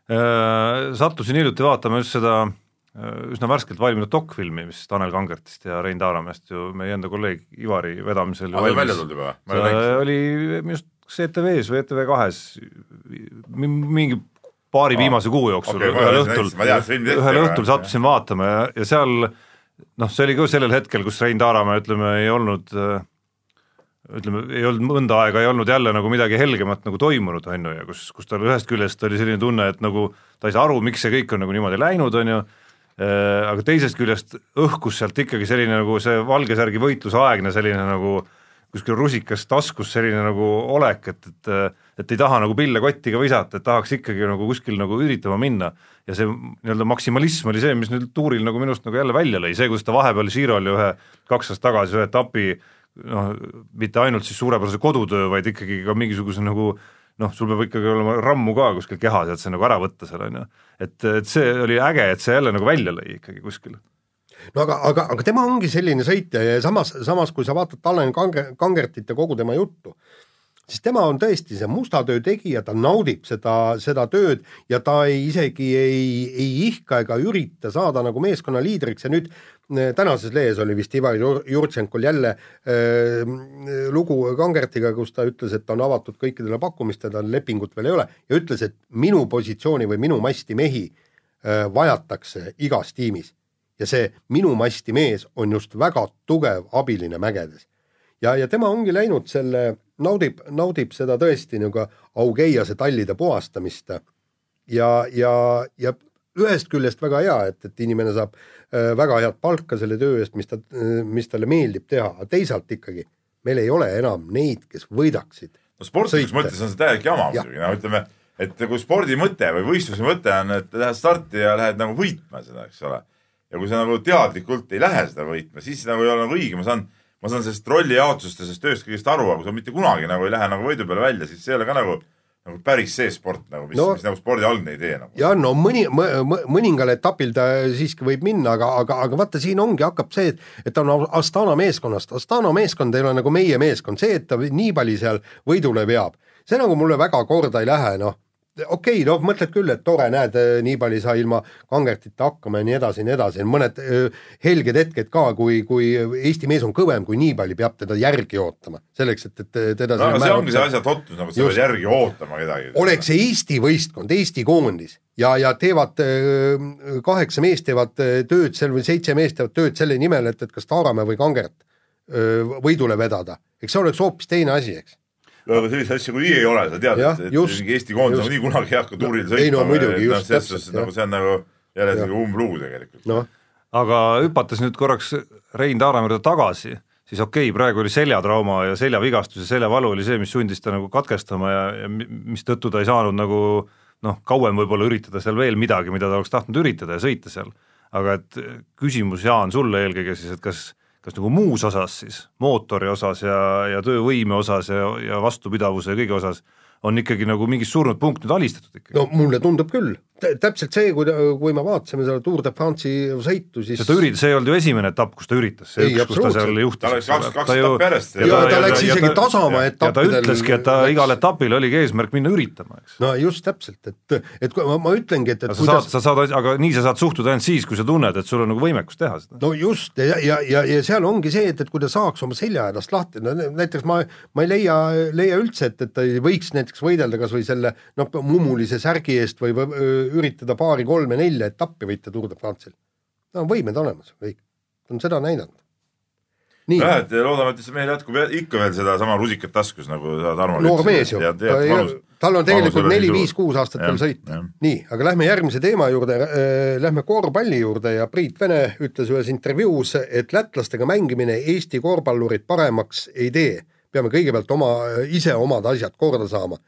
Äh, sattusin hiljuti vaatama just seda üsna värskelt valminud dokfilmi, mis Tanel Kangertist ja Rein Taaramäest ju meie enda kolleeg Ivari vedamisel aga välja tulnud juba oli minu arust kas ETV-s või ETV kahes mingi paari viimase kuu jooksul ei ühel õhtul ühel õhtul sattusin vaatama ja, ja seal noh, see oli ka sellel hetkel, kus Rein Taaramäe ütleme ei olnud äh, ütleme, ei olnud mõnda aega ei olnud jälle nagu midagi helgemat nagu toimunud, on ju, ja kus, kus tal ühest küljest oli selline tunne, et nagu ta ei saa aru, miks see kõik on nagu niimoodi läinud, on ju, aga teisest küljest õhkus sealt ikkagi selline nagu see valge särgi võitlusaegne selline nagu kuskil rusikas taskus selline nagu olek, et, et et ei taha nagu pille kotti ka visata, et tahaks ikkagi nagu kuskil nagu üritama minna. Ja see nii-öelda maksimalism oli see, mis nüüd tuuril nagu minust nagu jälle välja lõi, see, kuidas ta vahepeal Girol ju ühe kaks aastat tagasi ühe etapi noh, mitte ainult siis suurepärase kodutöö, vaid ikkagi ka mingisuguse nagu noh, sul peab ikkagi olema rammu ka kuskil kehas, et see nagu ära võtta seal on ju. et, et see oli äge, et see jälle nagu välja lõi ikkagi kuskil. no aga, aga, aga tema ongi selline sõitja ja samas, samas kui sa vaatad Tanel Kange-, Kangertit ja kogu tema juttu, siis tema on tõesti see musta töö tegija, ta naudib seda, seda tööd ja ta ei isegi ei, ei ihka ega ürita saada nagu meeskonna liidriks ja nüüd eh, tänases lehes oli vist Ivar Jur- Jurtšenkol jälle äh, lugu Kangertiga, kus ta ütles, et ta on avatud kõikidele pakkumistele, tal lepingut veel ei ole ja ütles, et minu positsiooni või minu masti mehi äh, vajatakse igas tiimis. Ja see minu masti mees on just väga tugev abiline mägedes. Ja, ja tema ongi läinud selle, naudib, naudib seda tõesti nagu Augeiase tallide puhastamist. Ja, ja, ja ühest küljest väga hea, et, et inimene saab äh, väga head palka selle töö eest, mis ta, mis talle meeldib teha, aga teisalt ikkagi meil ei ole enam neid, kes võidaksid. no sportlikus mõttes on see täielik jama muidugi, no ütleme, et kui spordi mõte või võistluse mõte on, et lähed starti ja lähed nagu võitma seda, eks ole. ja kui sa nagu teadlikult ei lähe seda võitma, siis nagu ei ole nagu õige, ma saan, ma saan sellest rollijaotusest ja sellest tööst kõigest aru, aga kui sa mitte kunagi nagu ei lähe nagu võidu peale välja, siis see ei ole ka nagu, nagu päris see sport nagu, mis No- mis nagu spordi algne idee nagu. ja no mõni, mõningal etapil ta siiski võib minna, aga, aga, aga vaata, siin ongi, hakkab see, et, et ta on Astana meeskonnast, Astana meeskond ei ole nagu meie meeskond, see, et ta nii palju seal võidule veab, see nagu mulle väga korda ei lähe, noh okei okay,, noh mõtled küll, et tore, näed, nii palju saa ilma kangertita hakkama ja nii edasi ja nii edasi, mõned öö, helged hetked ka, kui, kui Eesti mees on kõvem kui Niibali, peab teda järgi ootama, selleks, et, et teda no aga see ongi see asja totlus nagu, sa pead järgi ootama kedagi. oleks see Eesti võistkond, Eesti koondis ja, ja teevad öö, kaheksa meest teevad öö, tööd seal või seitse meest teevad tööd selle nimel, et, et kas Taaramäe või Kangert võidule vedada, eks see oleks hoopis teine asi, eks. Aga sellist asja kui nii ei ole, sa tead, et, et just, mingi Eesti koondis nagunii kunagi ei hakka tuuril ei sõitma. no muidugi, just, selles täpselt, nagu see on nagu jälle selline umblugu tegelikult. noh, aga hüpates nüüd korraks Rein Taaramäe juurde tagasi, siis okei okay,, praegu oli seljatrauma ja seljavigastus ja seljavalu oli see, mis sundis ta nagu katkestama ja, ja mi- mistõttu ta ei saanud nagu noh, kauem võib-olla üritada seal veel midagi, mida ta oleks tahtnud üritada ja sõita seal. aga et küsimus, Jaan, sulle eelkõige siis, et kas, kas nagu muus osas siis, mootori osas ja, ja töövõime osas ja, ja vastupidavuse ja kõige osas on ikkagi nagu mingi surnud punkt nüüd alistatud ikkagi? no mulle tundub küll, täpselt see, kui, kui me vaatasime seda Tour de France'i sõitu, siis ta üritas, see ei olnud ju esimene etapp, kus ta üritas, see Ei, üks, kus ta seal juhtis. Tal oleks kaks- kaks Ta etappi järjest. ja ta, ta läks ja isegi ta- tasama ja ta etappidel. ütleski, et ta igal etapil oligi eesmärk minna üritama, eks. no just täpselt, et, et ma, ma ütlengi, et, et sa saad, sa saad, aga nii sa saad suhtuda ainult siis, kui sa tunned, et sul on nagu võimekus teha seda. no just ja, ja, ja, ja seal ongi see, et, et kui ta saaks oma seljahädast lahti, no näiteks ma, ma ei leia, leia üldse, et, et ta ei võiks näiteks võidelda kas või selle noh, mummulise särgi eest või, või üritada paari-kolme-nelja etappi võita Tour de France'il. no võimed olemas kõik, ta on seda näidanud. nii, jah, et loodame, et see mehel jätkub jä- ikka veel sedasama rusikat taskus, nagu sa Tarmo noor mees ju, tal on tegelikult neli-viis-kuus aastat veel sõita. nii, aga lähme järgmise teema juurde äh,, lähme korvpalli juurde ja Priit Vene ütles ühes intervjuus, et lätlastega mängimine Eesti korvpallurit paremaks ei tee. peame kõigepealt oma, ise omad asjad korda saama.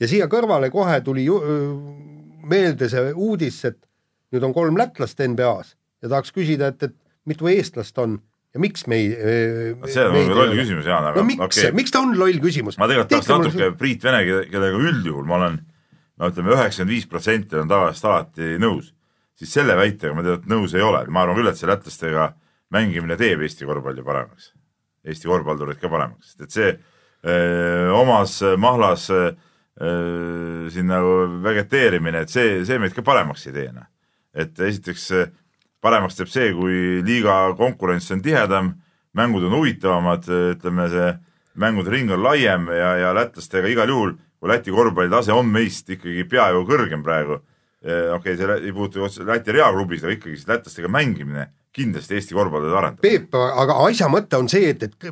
ja siia kõrvale kohe tuli ju, öö, meelde see uudis, et nüüd on kolm lätlast NBA-s ja tahaks küsida, et, et mitu eestlast on ja miks me ei. see on muidugi loll küsimus, Jaan, aga no miks okay., miks ta on loll küsimus? ma tegelikult tahaks natuke Priit Vene, kellega üldjuhul ma olen no ütleme, üheksakümmend viis protsenti olen tavaliselt alati nõus, siis selle väitega ma tegelikult nõus ei ole, ma arvan küll, et see lätlastega mängimine teeb Eesti korvpalli paremaks, Eesti korvpallurid ka paremaks, sest et see öö, omas mahlas öö, siin nagu vegeteerimine, et see, see meid ka paremaks ei tee, noh. et esiteks paremaks teeb see, kui liiga konkurents on tihedam, mängud on huvitavamad, ütleme see mängude ring on laiem ja, ja lätlastega igal juhul, kui Läti korvpalli tase on meist ikkagi peaaegu kõrgem praegu, okei okay,, see ei puutu otseselt Läti reaklubis, aga ikkagi siis lätlastega mängimine kindlasti Eesti korvpalli arendab. Peep, aga asja mõte on see, et, et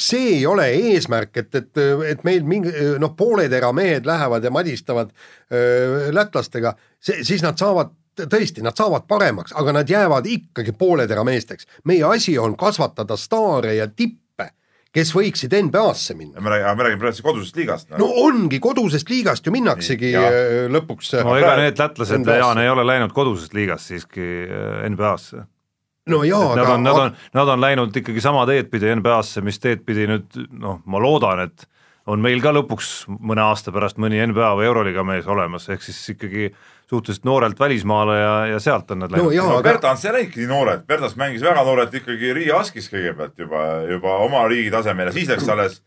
see ei ole eesmärk, et, et, et meil mingi noh, pooled eramehed lähevad ja madistavad öö, lätlastega, see, siis nad saavad tõesti, nad saavad paremaks, aga nad jäävad ikkagi poolterameesteks. meie asi on kasvatada staare ja tippe, kes võiksid NBA-sse minna. me räägime, me räägime praegu kodusest liigast no ongi, kodusest liigast ju minnaksegi Nii, öö, lõpuks. no ega need lätlased. Jaan, ei ole läinud kodusest liigast siiski äh, NBA-sse. No jaa, Nad aga on, nad on, nad on läinud ikkagi sama teed pidi NBA-sse, mis teed pidi nüüd noh, ma loodan, et on meil ka lõpuks mõne aasta pärast mõni NBA või Euroliiga mees olemas, ehk siis ikkagi suhteliselt noorelt välismaale ja, ja sealt on nad no läinud jaa, no aga Bertans ei läinudki nii noored, Bertans mängis väga noorelt ikkagi Riia Askis kõigepealt juba, juba oma riigi tasemel ja siis läks alles,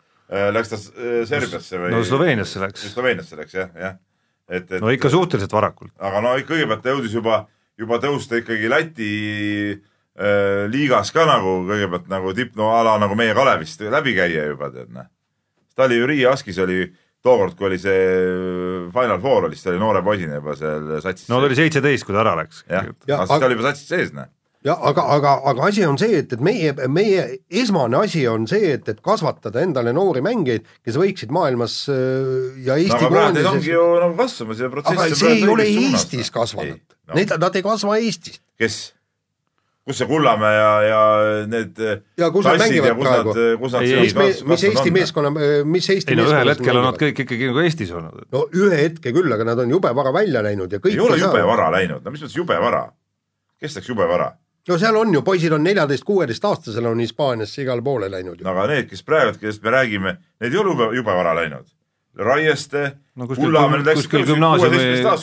läks ta äh, Serbiasse või no Sloveeniasse läks, Sloveeniasse läks jah, jah. et, et no ikka suhteliselt varakult. aga no kõigepealt ta jõudis juba, juba tõusta ikkagi Läti äh, liigas ka nagu kõigepealt nagu tipp, no a la nagu meie Kalevist läbi käia juba tead noh. ta oli ju Riia Askis oli tookord, kui oli see Final Four oli, siis ta oli noore poisina juba seal satsis. no ta oli seitseteist, kui ta ära läks. jah, Ja, aga siis aga- ta oli juba satsis sees noh. ja aga, aga, aga asi on see, et, et meie, meie esmane asi on see, et, et kasvatada endale noori mängijaid, kes võiksid maailmas äh, ja no Eesti aga praegu neid ongi koondises ju nagu kasvamas ja protsess aga see ei ole Eestis noh. kasvanud no. need, nad ei kasva Eestis. kes? Kus see Kullamäe ja, ja need Ja kus nad mängivad kus praegu? seal mis kas- mis Eesti on? meeskonna, mis Eesti ei no ühel hetkel on nad kõik ikkagi nagu Eestis olnud. no ühe hetke küll, aga nad on jube vara välja läinud ja kõik ei ole jube vara läinud, no mis mõttes jube vara? kes läks jube vara? no seal on ju, poisid on neljateist-kuueteistaastasel on Hispaaniasse igale poole läinud ju no aga need, kes praegu, kellest me räägime, need ei ole jube, jube vara läinud. Raieste, no kuskil, kuskil gümnaasiumi,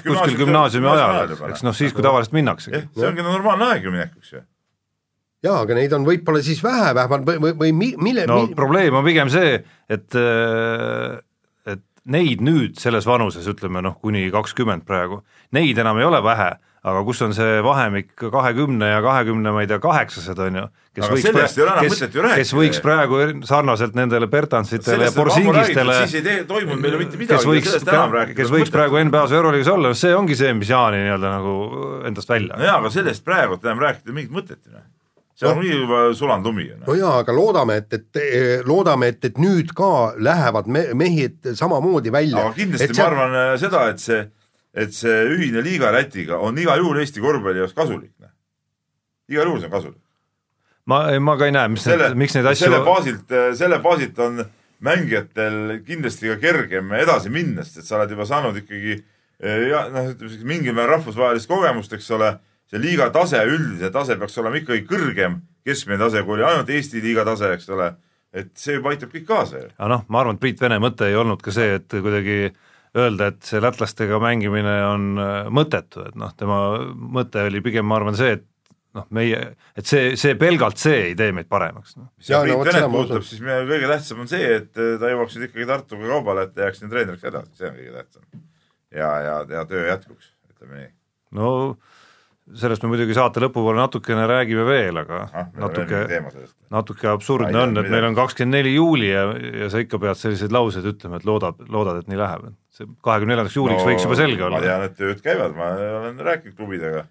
kuskil gümnaasiumi ajal, eks noh, siis kui tavaliselt minnaksegi jah, see ongi normaalne aeg ju minekuks ju. jaa, aga neid on võib-olla siis vähe vähemalt või, või, või mi- mille no mi, probleem on pigem see, et et neid nüüd selles vanuses, ütleme noh, kuni kakskümmend praegu, neid enam ei ole vähe, aga kus on see vahemik kahekümne ja kahekümne, ma ei tea, kaheksased on ju, kes Aga võiks sellest ei ole enam mõtet ju rääkida. kes võiks praegu er- sarnaselt nendele Bertansitele ja sellest Borsingistele siis ei tee, toimunud meil ju mitte midagi. kes võiks, kes võiks praegu NBA-s või Euroliigas olla, see ongi see, mis Jaani nii-öelda nagu endast välja no jaa, aga sellest praegu enam rääkida mingit mõtet ei ole. see on nii juba sulanud lumi no jaa, aga loodame, et, et loodame, et, et nüüd ka lähevad me, mehed samamoodi välja. aga kindlasti ma arvan äh, seda, et see, et see ühine liiga Lätiga on igal juhul Eesti korvpalli jaoks kasulik. igal juhul see on kasulik. ma, ma ka ei näe, mis selle need, miks neid asju selle baasilt, selle baasilt on mängijatel kindlasti ka kergem edasi minna, sest et sa oled juba saanud ikkagi eh, ja noh, ütleme siis mingil määral rahvusvahelist kogemust, eks ole, see liiga tase, üldine tase peaks olema ikkagi kõrgem keskmine tase, kui oli ainult Eesti liiga tase, eks ole, et see juba aitab kõik kaasa ju. aga noh, ma arvan, et Priit Vene mõte ei olnud ka see, et kuidagi öelda, et see lätlastega mängimine on äh, mõttetu, et noh, tema mõte oli pigem, ma arvan, see, et noh, meie, et see, see pelgalt see ei tee meid paremaks no.. mis ja, Priit Venet puudutab, siis meie kõige tähtsam on see, et ta jõuaks nüüd ikkagi Tartuga kaubale, et ta jääks siin treeneriks edasi, see on kõige tähtsam. ja, ja, ja töö jätkuks, ütleme nii. no sellest me muidugi saate lõpupoole natukene räägime veel, aga ah, natuke, natuke absurdne on, et meil on kakskümmend neli juuli ja, ja sa ikka pead selliseid lauseid ütlema, et loodad, loodad, et nii läheb, et see kahekümne neljandaks juuliks no, võiks juba selge olla. ma tean, et tööd käivad, ma olen rääkinud klubidega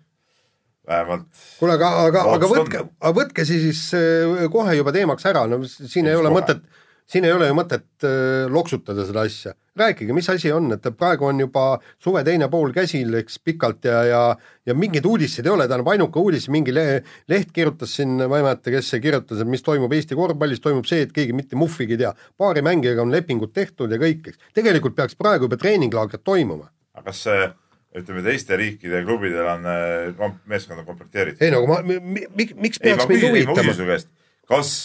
vähemalt. kuule, aga, aga, aga võtke, aga võtke siis äh, kohe juba teemaks ära, no siin Mis ei ole kohe? mõtet, siin ei ole ju mõtet äh, loksutada seda asja. rääkige, mis asi on, et praegu on juba suve teine pool käsil, eks pikalt ja, ja ja mingeid uudiseid ei ole, tähendab ainuke uudis, mingi le leht kirjutas siin, ma ei mäleta, kes see kirjutas, et mis toimub Eesti korvpallis, toimub see, et keegi mitte muhvigi ei tea. paari mängijaga on lepingud tehtud ja kõik, eks. tegelikult peaks praegu juba treeninglaagrid toimuma. aga kas see ütleme, teiste riikide klubidel on äh, meeskond on komplekteeritud. ei no aga ma, mi, miks peaks meid huvitama? kas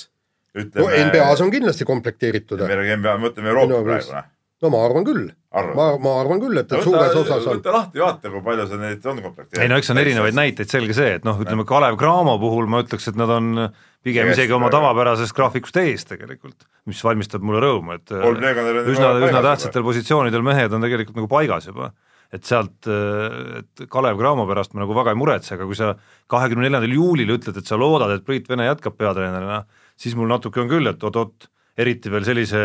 ütleme no, NBA-s on kindlasti komplekteeritud. NBA, me mõtleme Euroopa no, praegu, noh. no ma arvan küll. ma, ma arvan küll, et, et suures osas on. võta lahti, vaata, kui palju see neid on komplekteeritud. ei no eks on erinevaid näiteid, selge see, et noh, ütleme Kalev Cramo puhul ma ütleks, et nad on pigem isegi oma tavapärasest graafikust ees tegelikult, mis valmistab mulle rõõmu, et üsna, üsna tähtsatel positsioonidel mehed on tegelikult nagu paigas juba et sealt, et Kalev Cramo pärast ma nagu väga ei muretse, aga kui sa kahekümne neljandal juulil ütled, et sa loodad, et Priit Vene jätkab peatreenerina, siis mul natuke on küll, et oot-oot, eriti veel sellise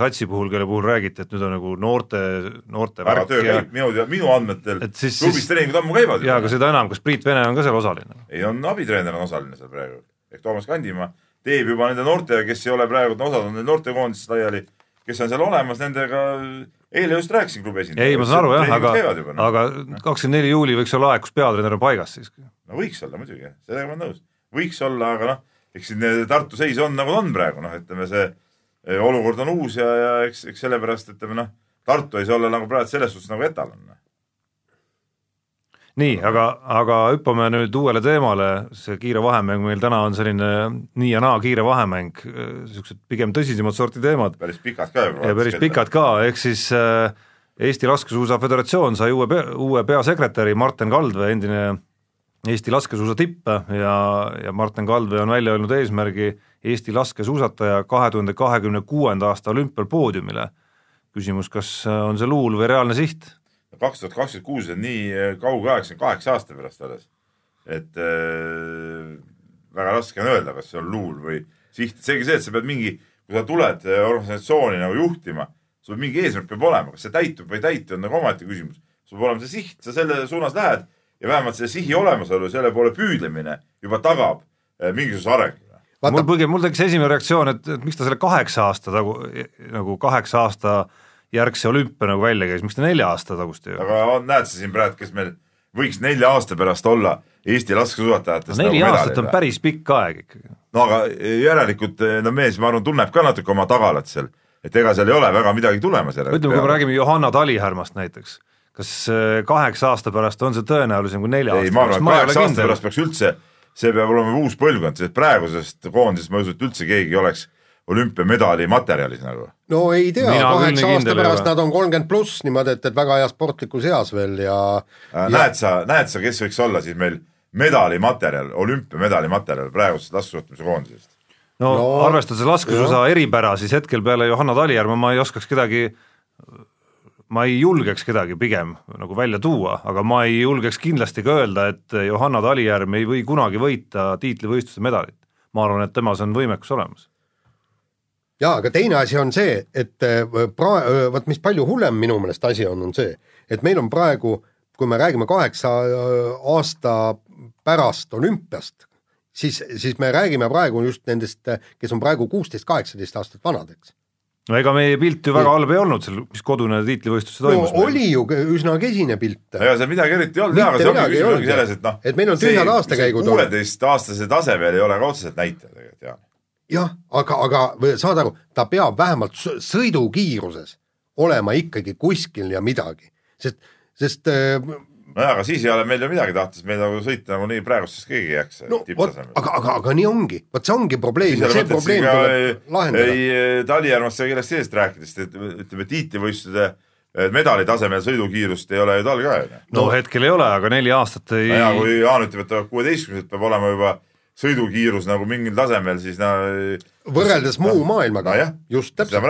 satsi puhul, kelle puhul räägiti, et nüüd on nagu noorte, noorte väga töö käib, minu, minu andmetel siis, klubis treeningud ammu käivad. jaa, aga seda enam, kas Priit Vene on ka seal osaline? ei, on abitreener on osaline seal praegu, ehk Toomas Kandimaa teeb juba nende noortega, kes ei ole praegu, osad on noortekoondises laiali, kes on seal olemas, nendega eile just rääkisin klubi esindajaga. ei, ma saan aru jah, aga, no. aga kakskümmend neli juuli võiks olla aeg, kus peatreener on paigas siiski. no võiks olla muidugi, sellega ma olen nõus. võiks olla, aga noh, eks siin Tartu seis on nagu on praegu, noh, ütleme see eh, olukord on uus ja, ja eks, eks sellepärast ütleme noh, Tartu ei saa olla nagu praegu selles suhtes nagu etalon noh nii, aga, aga hüppame nüüd uuele teemale, see kiire vahemäng meil täna on selline nii ja naa kiire vahemäng, niisugused pigem tõsisemat sorti teemad. päris pikad ka juba. ja päris pikad ka, ehk siis äh, Eesti Laskesuusa Föderatsioon sai uue, uue peasekretäri Marten Kaldvee, endine Eesti laskesuusa tipp ja, ja Martin Kaldvee on välja öelnud eesmärgi Eesti laskesuusataja kahe tuhande kahekümne kuuenda aasta olümpial poodiumile. küsimus, kas on see luul või reaalne siht? Kaks tuhat kakskümmend kuus on nii äh, kauge aeg, see on kaheksa aasta pärast alles. et äh, väga raske on öelda, kas see on luul või siht, seegi see, et sa pead mingi, kui sa tuled äh, organisatsiooni nagu juhtima, sul mingi eesmärk peab olema, kas see täitub või ei täitu, on nagu omaette küsimus. sul peab olema see siht, sa selle suunas lähed ja vähemalt selle sihi olemasolu, selle poole püüdlemine juba tagab äh, mingisuguse arengu. mul pigem, mul tekkis esimene reaktsioon, et, et miks ta selle kaheksa aasta tagu, nagu kaheksa aasta äh, järgse olümpia nagu välja käis, miks ta nelja aasta tagust ei aga on, näed sa siin praegu, kes meil võiks nelja aasta pärast olla Eesti laskesuusatajatest no, neli nagu aastat on päris pikk aeg ikkagi. no aga järelikult no mees, ma arvan, tunneb ka natuke oma tagalat seal, et ega seal ei ole väga midagi tulemas järelikult. ütleme, kui me räägime Johanna Talihärmast näiteks, kas äh, kaheksa aasta pärast on see tõenäolisem kui nelja ei, aasta pärast? ei, ma arvan, et kaheksa aasta pärast peaks üldse, see peab olema uus põlvkond, sest praegusest koondisest ma ei usu, et üldse keegi oleks olümpiamedali materjalis nagu? no ei tea, kaheksa aasta pärast nad on kolmkümmend pluss niimoodi, et, et väga heas sportlikus eas veel ja äh, ja... näed sa, näed sa, kes võiks olla siis meil medalimaterjal, olümpiamedali materjal praegusest laskesuusatamise koondisest? no, no arvestades laskesuusa eripära, siis hetkel peale Johanna Talijärve ma ei oskaks kedagi ma ei julgeks kedagi pigem nagu välja tuua, aga ma ei julgeks kindlasti ka öelda, et Johanna Talijärv ei või kunagi võita tiitlivõistluse medalit. ma arvan, et temas on võimekus olemas jaa, aga teine asi on see, et äh, pra-, äh, vot mis palju hullem minu meelest asi on, on see, et meil on praegu, kui me räägime kaheksa äh, aasta pärast olümpiast, siis, siis me räägime praegu just nendest, kes on praegu kuusteist, kaheksateist aastat vanad, eks no ega meie pilt ju väga halb ei olnud seal, mis kodune tiitlivõistlus toimus no,. oli ju üsna kesine pilt. ega seal midagi eriti ei olnud jah, aga see ongi küsimus ongi selles, et noh. et meil on tühjad aastakäigud kuueteistaastase tasemel ei ole ka otseselt näitaja tegelikult jah jah, aga, aga saad aru, ta peab vähemalt sõidukiiruses olema ikkagi kuskil ja midagi, sest, sest äh, nojah, aga siis ei ole meil ju midagi tahtes, meil nagu sõita nagunii praegusest keegi ei jääks no, tipptasemele. aga, aga, aga nii ongi, vot see ongi probleem ei Talijärvast ega kellest sellest rääkides, et ütleme tiitlivõistluste et medali tasemel sõidukiirust ei ole ju tal ka ju. no hetkel ei ole, aga neli aastat ei no ja kui Jaan ütleb, et ta kuueteistkümnes peab olema juba sõidukiirus nagu mingil tasemel, siis no võrreldes muu maailmaga. nojah, just täpselt.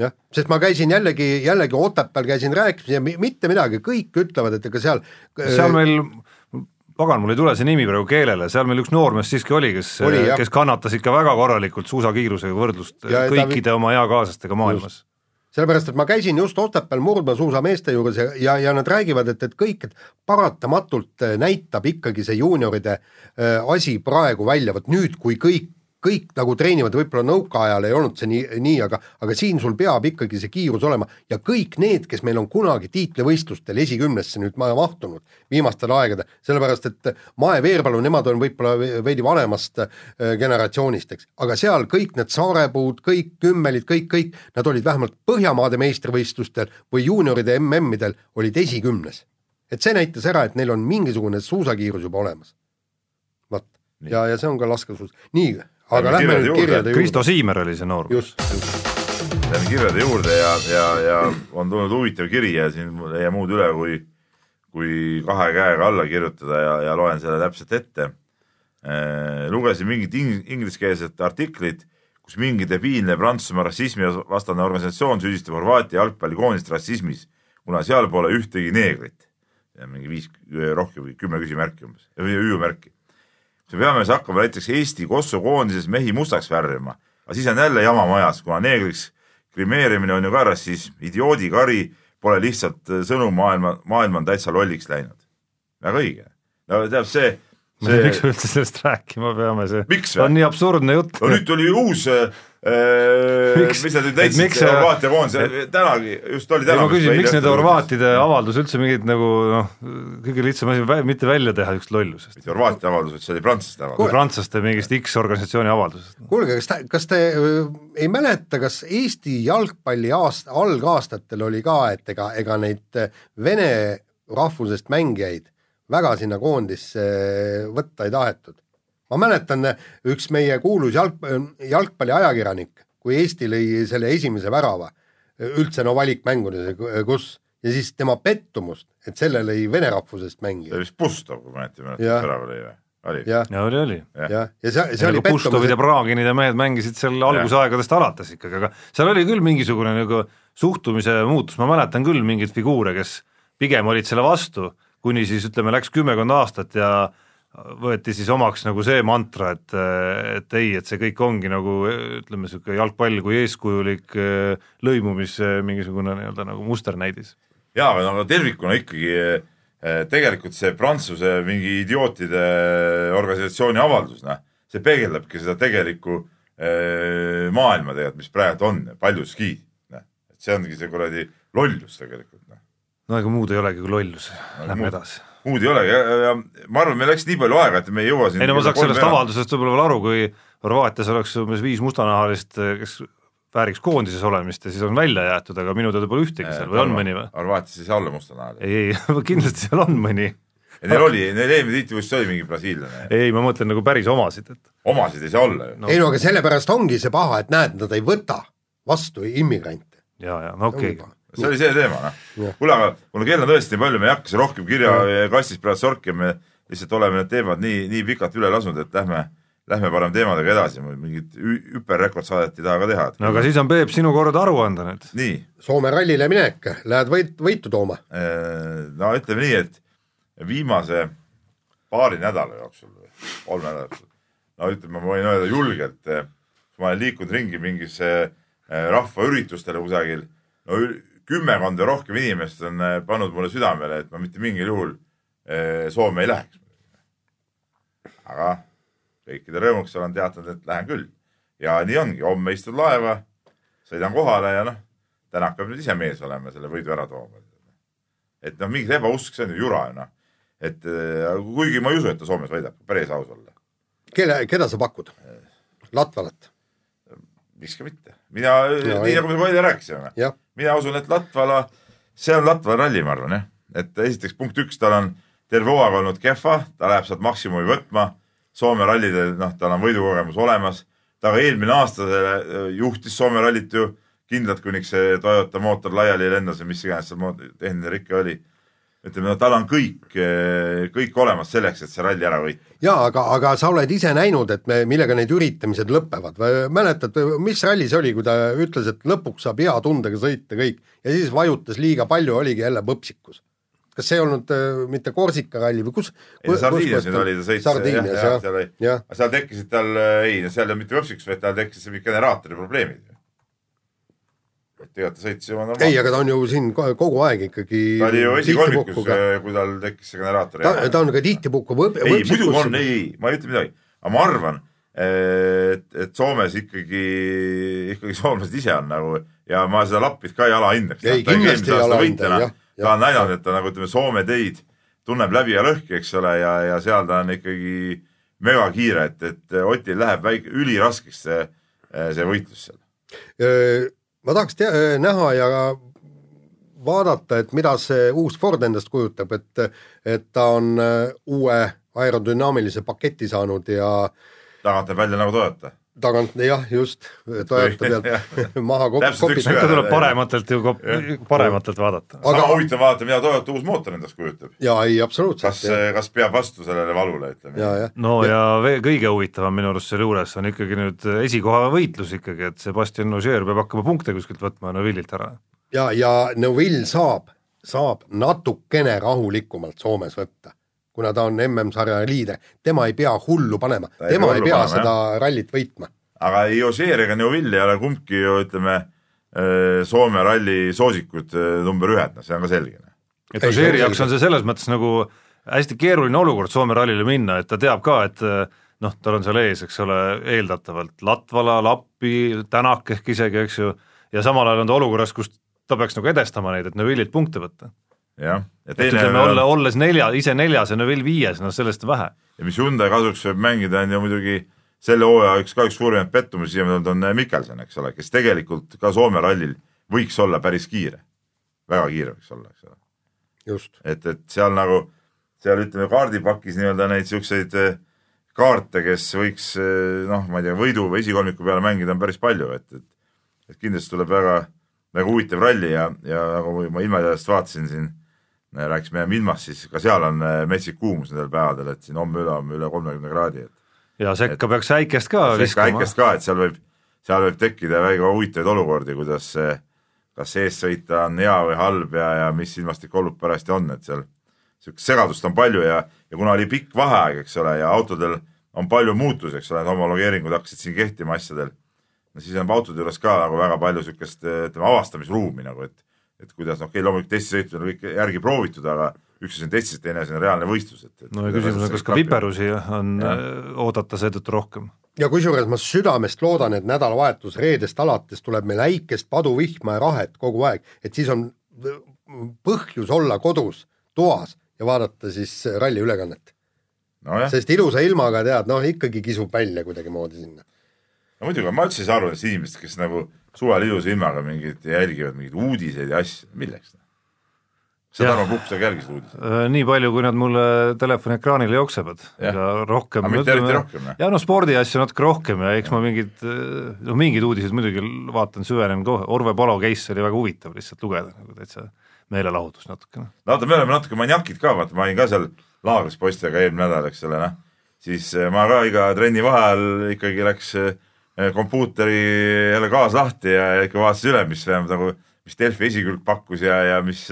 jah, sest ma käisin jällegi, jällegi Otepääl käisin rääkimas ja mi- mitte midagi, kõik ütlevad, et ega seal seal meil, pagan, mul ei tule see nimi praegu keelele, seal meil üks noormees siiski oli, kes kes kannatas ikka väga korralikult suusakiirusega võrdlust Ja ta- kõikide oma eakaaslastega maailmas. sellepärast, et ma käisin just Otepääl murdmaasuusameeste juures ja, ja, ja nad räägivad, et, et kõik, et paratamatult äh, näitab ikkagi see juunioride äh, asi praegu välja, vot nüüd, kui kõik, kõik nagu treenivad, võib-olla nõukaajal ei olnud see nii, nii, aga, aga siin sul peab ikkagi see kiirus olema ja kõik need, kes meil on kunagi tiitlivõistlustel esikümnesse nüüd ma- mahtunud viimastel aegadel, sellepärast et Mae Veerpalu, nemad on võib-olla ve- veidi vanemast äh, generatsioonist, eks, aga seal kõik need Saarepuud, kõik kümmelid, kõik, kõik, nad olid vähemalt Põhjamaade meistrivõistlustel või juunioride MM-idel olid esikümnes. et see näitas ära, et neil on mingisugune suusakiirus juba olemas. vot, ja, ja see on ka laskesuus, nii, aga Lähme lähme nüüd juurde. kirjade juurde. Kristo Siimer oli see noor. just, just, Lähme kirjade juurde ja, ja, ja on tulnud huvitav kiri ja siin mul ei jää muud üle, kui, kui kahe käega alla kirjutada ja, ja loen selle täpselt ette. lugesin mingit ing- ingliskeelset artiklit, kus mingi debiilne Prantsusmaa rassismivastane organisatsioon süüdistab Horvaatia jalgpallikoondist rassismis, kuna seal pole ühtegi neegrit. mingi viis, rohkem või kümme küsimärki umbes, või hüüumärki. me peame siis hakkama näiteks Eesti Kosovo koondises mehi mustaks värvima, aga siis on jälle jama majas, kuna neegriks grimeerimine on ju ka rassism, idioodi kari pole lihtsalt äh, sõnum maailma, maailm on täitsa lolliks läinud. väga õige. no tead see, miks see me, üldse sellest rääkima peame, see Miks on nii absurdne jutt. no nüüd tuli uus äh,, Miks- mis nad nüüd see- Horvaatia koondise, tänagi, just oli täna. ma küsin, miks nende Horvaatide avaldus üldse mingit nagu noh, kõige lihtsam asi vä- mitte välja teha niisugust lollusest. mitte Horvaatia avaldus, vaid see oli prantslaste avaldus. prantslaste mingist X organisatsiooni avaldusest. kuulge, kas te, kas te öö, ei mäleta, kas Eesti jalgpalli aasta, algaastatel oli ka, et ega, ega neid äh, vene rahvusest mängijaid väga sinna koondisse äh, võtta ei tahetud? Ma mäletan, üks meie kuulus jalg, jalgpalliajakirjanik, kui Eesti lõi selle esimese värava üldse no valikmängudes, kus ja siis tema pettumust, et selle lõi vene rahvusest see mängija. oli vist Pustov, kui ma õieti mäletan, ära oli või? oli. ja oli, oli. jah, ja see, see oli nagu Pustovid ja pettumus, Praginid ja mehed mängisid seal algusaegadest alates ikkagi, aga seal oli küll mingisugune nagu suhtumise muutus, ma mäletan küll mingeid figuure, kes pigem olid selle vastu, kuni siis ütleme, läks kümmekond aastat ja võeti siis omaks nagu see mantra, et, et ei, et see kõik ongi nagu ütleme, niisugune jalgpall kui eeskujulik eh, lõimumis eh, mingisugune nii-öelda nagu musternäidis. jaa, aga no tervikuna ikkagi eh, tegelikult see Prantsuse mingi idiootide organisatsiooni avaldus, noh, see peegeldabki seda tegelikku eh, maailma tegelikult, mis praegu on paljuski, noh, et see ongi see kuradi lollus tegelikult, noh. no ega muud ei olegi kui lollus, lähme edasi. Muud ei olegi ja, ja ma arvan, meil läks nii palju aega, et me ei jõua siin ei no ma saaks sellest avaldusest võib-olla veel aru, kui Horvaatias oleks umbes viis mustanahalist, kes vääriks koondises olemist ja siis on välja jäetud, aga minu teada pole ühtegi seal või on mõni või? Horvaatias ei saa olla mustanahal. ei, ei *laughs* kindlasti seal on mõni. Neil oli, neil eelmine tiitlivõistlus oli mingi brasiillane, ei, ma mõtlen nagu päris omasid, et omasid ei saa olla ju. no ei no aga sellepärast ongi see paha, et näed, nad ei võta vastu immigrante. ja, ja no okei okay., see oli see teema, noh kuule, aga kuna kell on tõesti nii palju, me ei hakka siin rohkem kirjakastist praegu sorkima, me lihtsalt oleme need teemad nii, nii pikalt üle lasknud, et lähme, lähme parem teemadega edasi, mingit hü- hüperrekordsaadet ei taha ka teha. no aga siis on Peep sinu kord aru anda nüüd. nii, Soome rallile minek, lähed võit, võitu tooma. no ütleme nii, et viimase paari nädala jooksul või kolme nädala jooksul, no ütleme, ma võin öelda julgelt, ma olen liikunud ringi mingisse eh, rahvaüritustele kusagil, no kümmekond või rohkem inimest on eh, pannud mulle südamele, et ma mitte mingil juhul eh, Soome ei läheks. aga kõikide rõõmuks olen teatanud, et lähen küll ja nii ongi, homme istud laeva, sõidan kohale ja noh, Tänak peab nüüd ise mees olema ja selle võidu ära tooma. et noh, mingi ebausk, see on ju jura ju noh. et eh, kuigi ma ei usu, et ta Soomes võidab, päris aus olla, kelle, keda sa pakud? Latvalat, miks ka mitte. mina, nii nagu me palju rääkisime, mina usun, et Latvala, see on Latvala ralli, ma arvan jah, et esiteks punkt üks, tal on terve hooaeg olnud kehva, ta läheb sealt maksimumi võtma. Soome rallidel, noh, tal on võidukogemus olemas, ta ka eelmine aasta juhtis Soome rallit ju kindlalt, kuniks see Toyota mootor laiali lendas või mis iganes seal tehniline rike oli. Ütleme, no tal on kõik, kõik olemas selleks, et see ralli ära võita. jaa, aga, aga sa oled ise näinud, et me, millega need üritamised lõpevad mäletad, mis ralli see oli, kui ta ütles, et lõpuks saab hea tundega sõita kõik ja siis vajutas liiga palju, oligi jälle põpsikus. kas see ei olnud äh, mitte Korsika ralli või kus? ei Sardiinias nüüd oli, ta sõits Sardiinias jah, seal oli jah., seal tekkisid tal, ei, seal ei olnud mitte võpsiks, vaid tal tekkisid mingid generaatori probleemid. Et tegelikult ta sõitis ju ei, normaalselt. aga ta on ju siin ko- kogu aeg ikkagi ta oli ju esikolmikus, ka- kui tal tekkis see generaator. ta, ta on ka tihtipuhku ei, muidugi on, ei, ei, ma ei ütle midagi, aga ma arvan, et, et Soomes ikkagi, ikkagi soomlased ise on nagu ja ma seda Lappit ka ei alahindaks. Ei, kindlasti ei alahinda, jah, ta on näidanud, et ta nagu ütleme, Soome teid tunneb läbi ja lõhki, eks ole, ja, ja seal ta on ikkagi megakiire, et, et Otil läheb väike, üliraskeks see, see võitlus seal. Ma tahaks tea, näha ja vaadata, et mida see uus Ford endast kujutab, et et ta on äh, uue aerodünaamilise paketi saanud ja tagant näeb välja nagu Toyota. Tagant jah, just Toyota pealt *laughs* maha kop- ikka tuleb parematelt ju kop- parematelt vaadata. sama aga huvitav vaadata, mida Toyota uus mootor endast kujutab. jaa, ei absoluutselt kas, kas peab vastu sellele valule, ütleme. no ja, ja veel kõige huvitavam minu arust selle juures on ikkagi nüüd esikoha võitlus ikkagi, et Sebastian Ogier peab hakkama punkte kuskilt võtma Neuvillilt ära. ja, ja Neuvill saab, saab natukene rahulikumalt Soomes võtta, kuna ta on MM-sarja liider, tema ei pea hullu panema, ei tema ei hullu pea panema, seda rallit võitma. aga ei Ožeer ega Neuvill ei ole kumbki ju ütleme äh, Soome ralli soosikud äh, number ühed, noh, see on ka selge. et Ei, Ogieri see on jaoks on see selles mõttes nagu hästi keeruline olukord Soome rallile minna, et ta teab ka, et noh, tal on seal ees, eks ole, eeldatavalt Latvala, Lappi, Tänak ehk isegi, eks ju, ja samal ajal on ta olukorras, kus ta peaks nagu edestama neid, et Neuvillilt punkte võtta. jah, ja et teine ütleme, olla, olles nelja, ise neljas ja Neuvill viies, no sellest on vähe. ja mis Hyundai kasuks võib mängida, on ju muidugi selle hooaja üks ka üks suurimaid pettumusi siiamaani olnud on Mikkelson, eks ole, kes tegelikult ka Soome rallil võiks olla päris kiire. väga kiire võiks olla, eks ole. just, et, et seal nagu, seal ütleme kaardipakis nii-öelda neid siukseid eh, kaarte, kes võiks eh, noh, ma ei tea, võidu või esikolmiku peale mängida on päris palju, et, et et kindlasti tuleb väga, väga huvitav ralli ja, ja nagu ma ilmateadest vaatasin siin, rääkisime ilmast, siis ka seal on eh, metsik kuumus nendel päevadel, et siin homme-ülehomme üle kolmekümne kraadi, et ja sekka peaks äikest ka viskama. äikest ka, et seal võib, seal võib tekkida väga huvitavaid olukordi, kuidas see, kas eessõita on hea või halb ja, ja mis ilmastikuolud parajasti on, et seal niisugust segadust on palju ja, ja kuna oli pikk vaheaeg, eks ole, ja autodel on palju muutusi, eks ole, need homologeeringud hakkasid siin kehtima asjadel, no siis on autode juures ka nagu väga palju niisugust ütleme avastamisruumi nagu, et et kuidas noh, okei, loomulikult testisõitudel on kõik järgi proovitud, aga üks asi on testis, teine asi on reaalne võistlus, et, et no ja küsimus on, kas ka viperusi on Jah. äh, oodata seetõttu rohkem? ja kusjuures ma südamest loodan, et nädalavahetus reedest alates tuleb meil äikest, paduvihma ja rahet kogu aeg, et siis on põhjus olla kodus toas ja vaadata siis ralli ülekannet. nojah, sest ilusa ilmaga tead, noh ikkagi kisub välja kuidagimoodi sinna. no muidugi, ma üldse ei saa aru nendest inimestest, kes nagu suvel ilusa ilmaga mingid jälgivad mingeid uudiseid ja asju, milleks? kas sa Jah. Tarmo Puhk seal jälgisid uudiseid? Äh, nii palju, kui nad mulle telefoni ekraanile jooksevad Jah. ja rohkem Aga mitte eriti rohkem, noh. ja no spordiasju natuke rohkem ja eks ma mingid, no mingid uudised muidugi vaatan, süvenen kohe, Orve Palo case oli väga huvitav lihtsalt lugeda nagu täitsa meelelahutus natukene. no vaata, me oleme natuke maniakid ka, vaata, ma olin ka seal laagris poistega eelmine nädal, eks ole, noh. siis eh, ma ka iga trenni vaheajal ikkagi läks eh, kompuuteri jälle gaas lahti ja ja ikka vaatasin üle, mis vähemalt nagu, mis Delfi esikülg pakkus ja, ja mis,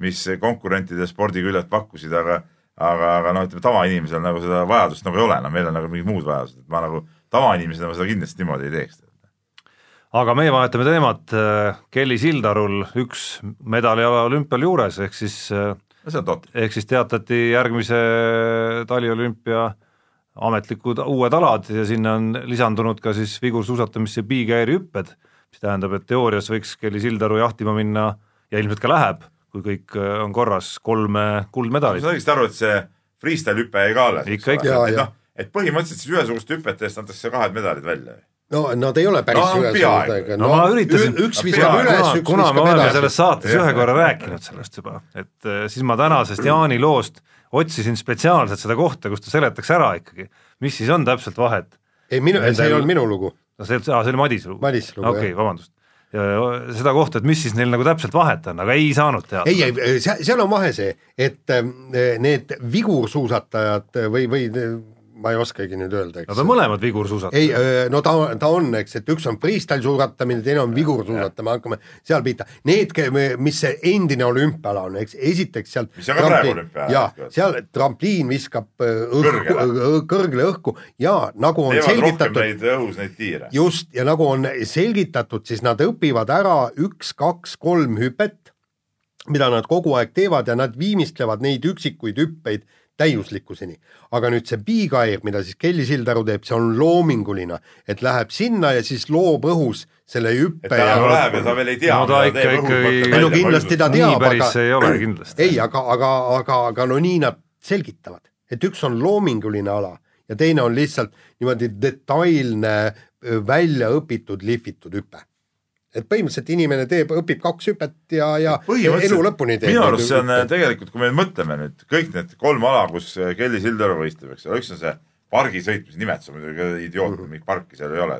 mis konkurentide spordiküljed pakkusid, aga aga, aga noh, ütleme tavainimesel nagu seda vajadust nagu ei ole, no meil on nagu mingid muud vajadused, et ma nagu tavainimesena ma seda kindlasti niimoodi ei teeks. aga meie vahetame teemat, Kelly Sildarul üks medaliala olümpial juures, ehk siis äh, no see on totter. ehk siis teatati järgmise taliolümpia ametlikud uued alad ja sinna on lisandunud ka siis vigursuusatamisse piikäärihüpped, mis tähendab, et teoorias võiks Kelly Sildaru jahtima minna ja ilmselt ka läheb, kui kõik äh, on korras, kolme kuldmedalit. saan õigesti aru, et see freestyle hüpe jäi ka alles. Ikka, ikka. Et noh, et põhimõtteliselt siis ühesuguste hüpete eest antakse kahed medalid välja. no nad ei ole päris No, ühesugused peaaegu., no ma üritasin- üks no viskab üles, kuna, üks kuna me viskab oleme edasi. selles saates Jah. ühe korra rääkinud sellest juba, et äh, siis ma tänasest Jaani loost otsisin spetsiaalselt seda kohta, kus ta seletaks ära ikkagi, mis siis on täpselt vahet. ei minu, see ei olnud minu lugu. no see, see oli Madise lugu? Madise lugu, okei okay,, vabandust. ja seda kohta, et mis siis neil nagu täpselt vahet on, aga ei saanud teada. ei, ei, seal on vahe see, et äh, need vigursuusatajad või, või ma ei oskagi nüüd öelda, eks. Nad on mõlemad vigursuusatajad. ei, no ta, ta on, eks, et üks on freestyle suusatamine, teine on vigursuusatamine, hakkame seal pihta. Need, mis see endine olümpiaala on, eks, esiteks sealt mis on ka praegu olümpiaala. jaa, seal trampliin viskab õhku, kõrgele õhku ja nagu on Teevad selgitatud. neid õhus, neid tiire. just, ja nagu on selgitatud, siis nad õpivad ära üks, kaks, kolm hüpet, mida nad kogu aeg teevad ja nad viimistlevad neid üksikuid hüppeid täiuslikkuseni. aga nüüd see piigair, mida siis Kelly Sildaru teeb, see on loominguline, et läheb sinna ja siis loob õhus selle hüppe. et ta nagu läheb ja ta veel ei tea no ta ikka, ikkagi, ei no kindlasti ta teab, aga. nii päris ei ole kindlasti. ei, aga, aga, aga, aga no nii nad selgitavad, et üks on loominguline ala ja teine on lihtsalt niimoodi detailne, välja õpitud, lihvitud hüpe et põhimõtteliselt inimene teeb, õpib kaks hüpet ja, ja elu lõpuni teeb. minu arust see on hüpet. tegelikult, kui me mõtleme nüüd kõik need kolm ala, kus Kelly Sildaru võistleb, eks ole, üks on see pargisõit, mis nimetus on muidugi idioot mingit parki seal ei ole.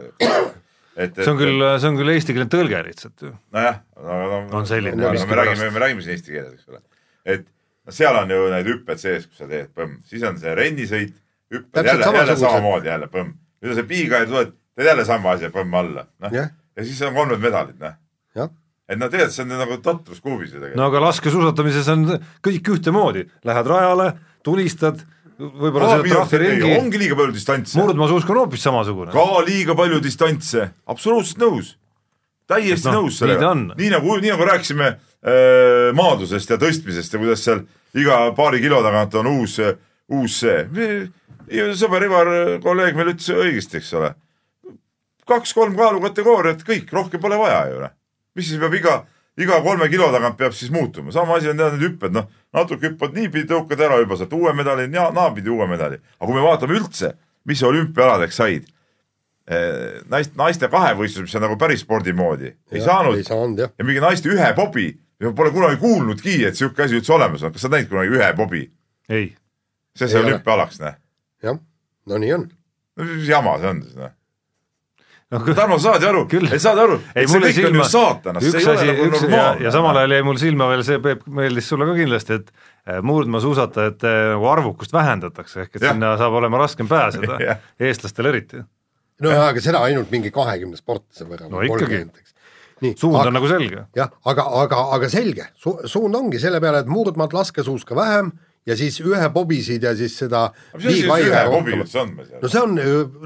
et, see on küll, see on küll eestikeelne tõlge lihtsalt ju. nojah, aga no, on selline. No, me räägime, me räägime siin eesti keeles, eks ole. et no seal on ju need hüpped sees, kus sa teed põmm, siis on see rennisõit, hüpped jälle, jälle samamoodi jälle põmm. nüüd on see piiga ja tuled, teed jälle sama asja põmm alla, noh yeah ja siis on kolmed medalid, noh. et no tegelikult see on nagu totrus kuubis ju tegelikult. no aga laskesuusatamises on kõik ühtemoodi, lähed rajale, tulistad, võib-olla selle trahviringi. ongi liiga palju distantse. murdmaasuusk on hoopis samasugune. ka liiga palju distantse, absoluutselt nõus. täiesti no, nõus sellega. nii nagu, nii nagu rääkisime äh, maadlusest ja tõstmisest ja kuidas seal iga paari kilo tagant on uus, uus see. sõber Ivar, kolleeg meil ütles õigesti, eks ole kaks-kolm kaalukategooriat, kõik, rohkem pole vaja ju noh. mis siis peab iga, iga kolme kilo tagant peab siis muutuma, sama asi on tead need hüpped, noh, natuke hüppad niipidi, tõukad ära juba, saad uue medali, naapidi uue medali. aga kui me vaatame üldse, mis olümpiaaladeks said, naist, naiste kahevõistlus, mis on nagu päris spordi moodi, ei ja, saanud, ei saanud ja mingi naiste ühe bobi, pole kunagi kuulnudki, et sihuke asi üldse olemas on, kas sa näinud kunagi ühe bobi? ei. see sai olümpiaalaks, noh. jah, no nii on. no mis jama see on siis, noh no, Tarmo, saad ju aru, ei saad aru, et see kõik silma, on ju saatanast, see ei ole nagu normaalne. ja samal ajal jäi mul silma veel see, Peep, meeldis sulle ka kindlasti, et eh, murdmaasuusatajate nagu arvukust vähendatakse, ehk et ja. sinna saab olema raskem pääseda *laughs* eestlastel eriti. no jaa, aga seda ainult mingi kahekümne sportlase võrra. no ikkagi, suund aga, on nagu selge. jah, aga, aga, aga selge Su, suund ongi selle peale, et murdmaad laskesuuska vähem ja siis ühe bobisid ja siis seda mis asi see ühe bobi üldse on no see on,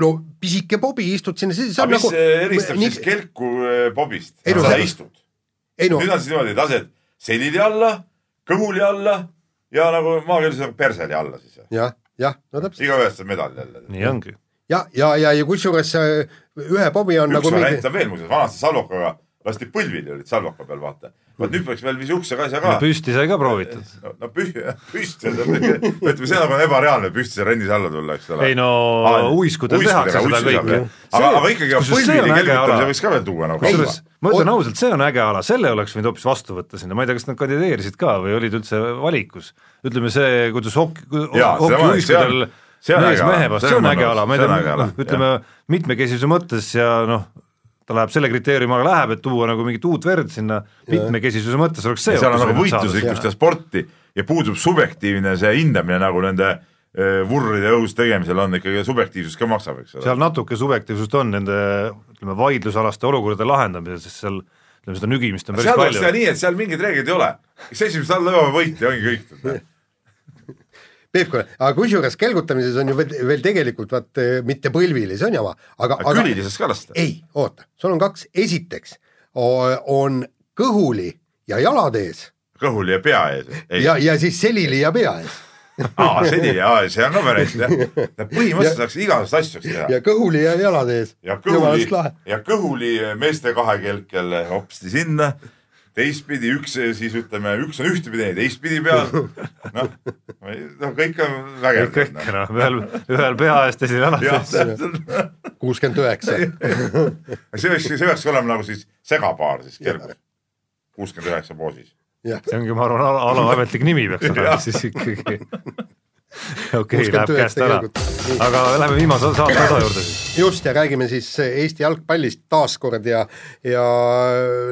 no pisike bobi, istud sinna, see on aga nagu mis eristab nii... siis kelku äh, bobist? sa see... istud. No... nüüd on siis niimoodi, lased selili alla, kõhuli alla ja nagu maakeeles nagu perseli alla siis. jah, jah, no täpselt. igaühest saab medal jälle. nii ongi. ja, ja, ja, ja kusjuures ühe bobi on Üks nagu mingi... näitab veel muuseas, vanasti salvokaga lasti põlvili olid salvaka peal, vaata vot nüüd peaks veel niisuguse asja ka. püsti sai ka proovitud. no, no püsti, ütleme, see nagu on ebareaalne püsti rennis alla tulla, eks ole. ei no uiskudel tehakse seda kõike. aga, aga ikkagi põlvili kelgutamise võiks ka veel tuua nagu. kusjuures ma ütlen ausalt, see on äge ala, selle oleks võinud hoopis vastu võtta sinna, ma ei tea, kas nad kandideerisid ka või olid üldse valikus. ütleme see, kuidas hokk, hokiuiskudel mees mehe vastu, see on äge ala, ma ei tea, ütleme mitmekesisuse mõttes ja noh, ta läheb selle kriteeriumiga läheb, et tuua nagu mingit uut verd sinna mitmekesisuse mõttes oleks see. seal on nagu võitlusrikkust ja sporti ja puudub subjektiivne see hindamine nagu nende vurride õhus tegemisel on ikkagi subjektiivsus ka maksab, eks ole. seal natuke subjektiivsust on nende ütleme, vaidlusalaste olukordade lahendamisel, sest seal ütleme, seda nügimist on päris seal palju. seal nii, et seal mingeid reegleid ei ole, kes esimesest alla jõuab, võit ja ongi kõik *laughs* Peep, aga kusjuures kelgutamises on ju veel, tegelikult vaat eh, mitte põlvili, see on jama, aga, aga külili saaks ka lasta? ei, oota, sul on kaks, esiteks on kõhuli ja jalad ees. kõhuli ja pea ees? ja, ja siis selili ja pea ees *laughs* aa, selline, aa, see on ka variant *laughs* jah. põhimõtteliselt saaks igasuguseid asju teha. ja kõhuli ja jalad ees. ja kõhuli, ja kõhuli meeste kahekelkel hopsti sinna teistpidi üks siis ütleme, üks on ühtepidi, teistpidi peal. *laughs* noh, noh kõik on vägev. kõik, kõik noh, ühel, ühel pea ees, teisel jala sees. kuuskümmend üheksa. *laughs* see võiks, see peaks olema nagu siis segapaar siis kergus. kuuskümmend üheksa poosis. see ongi, ma arvan, alaametlik nimi peaks olema siis ikkagi *laughs* okei läheb 69 käest ära aga lähme viimase saate osa juurde siis. just ja räägime siis Eesti jalgpallist taaskord ja, ja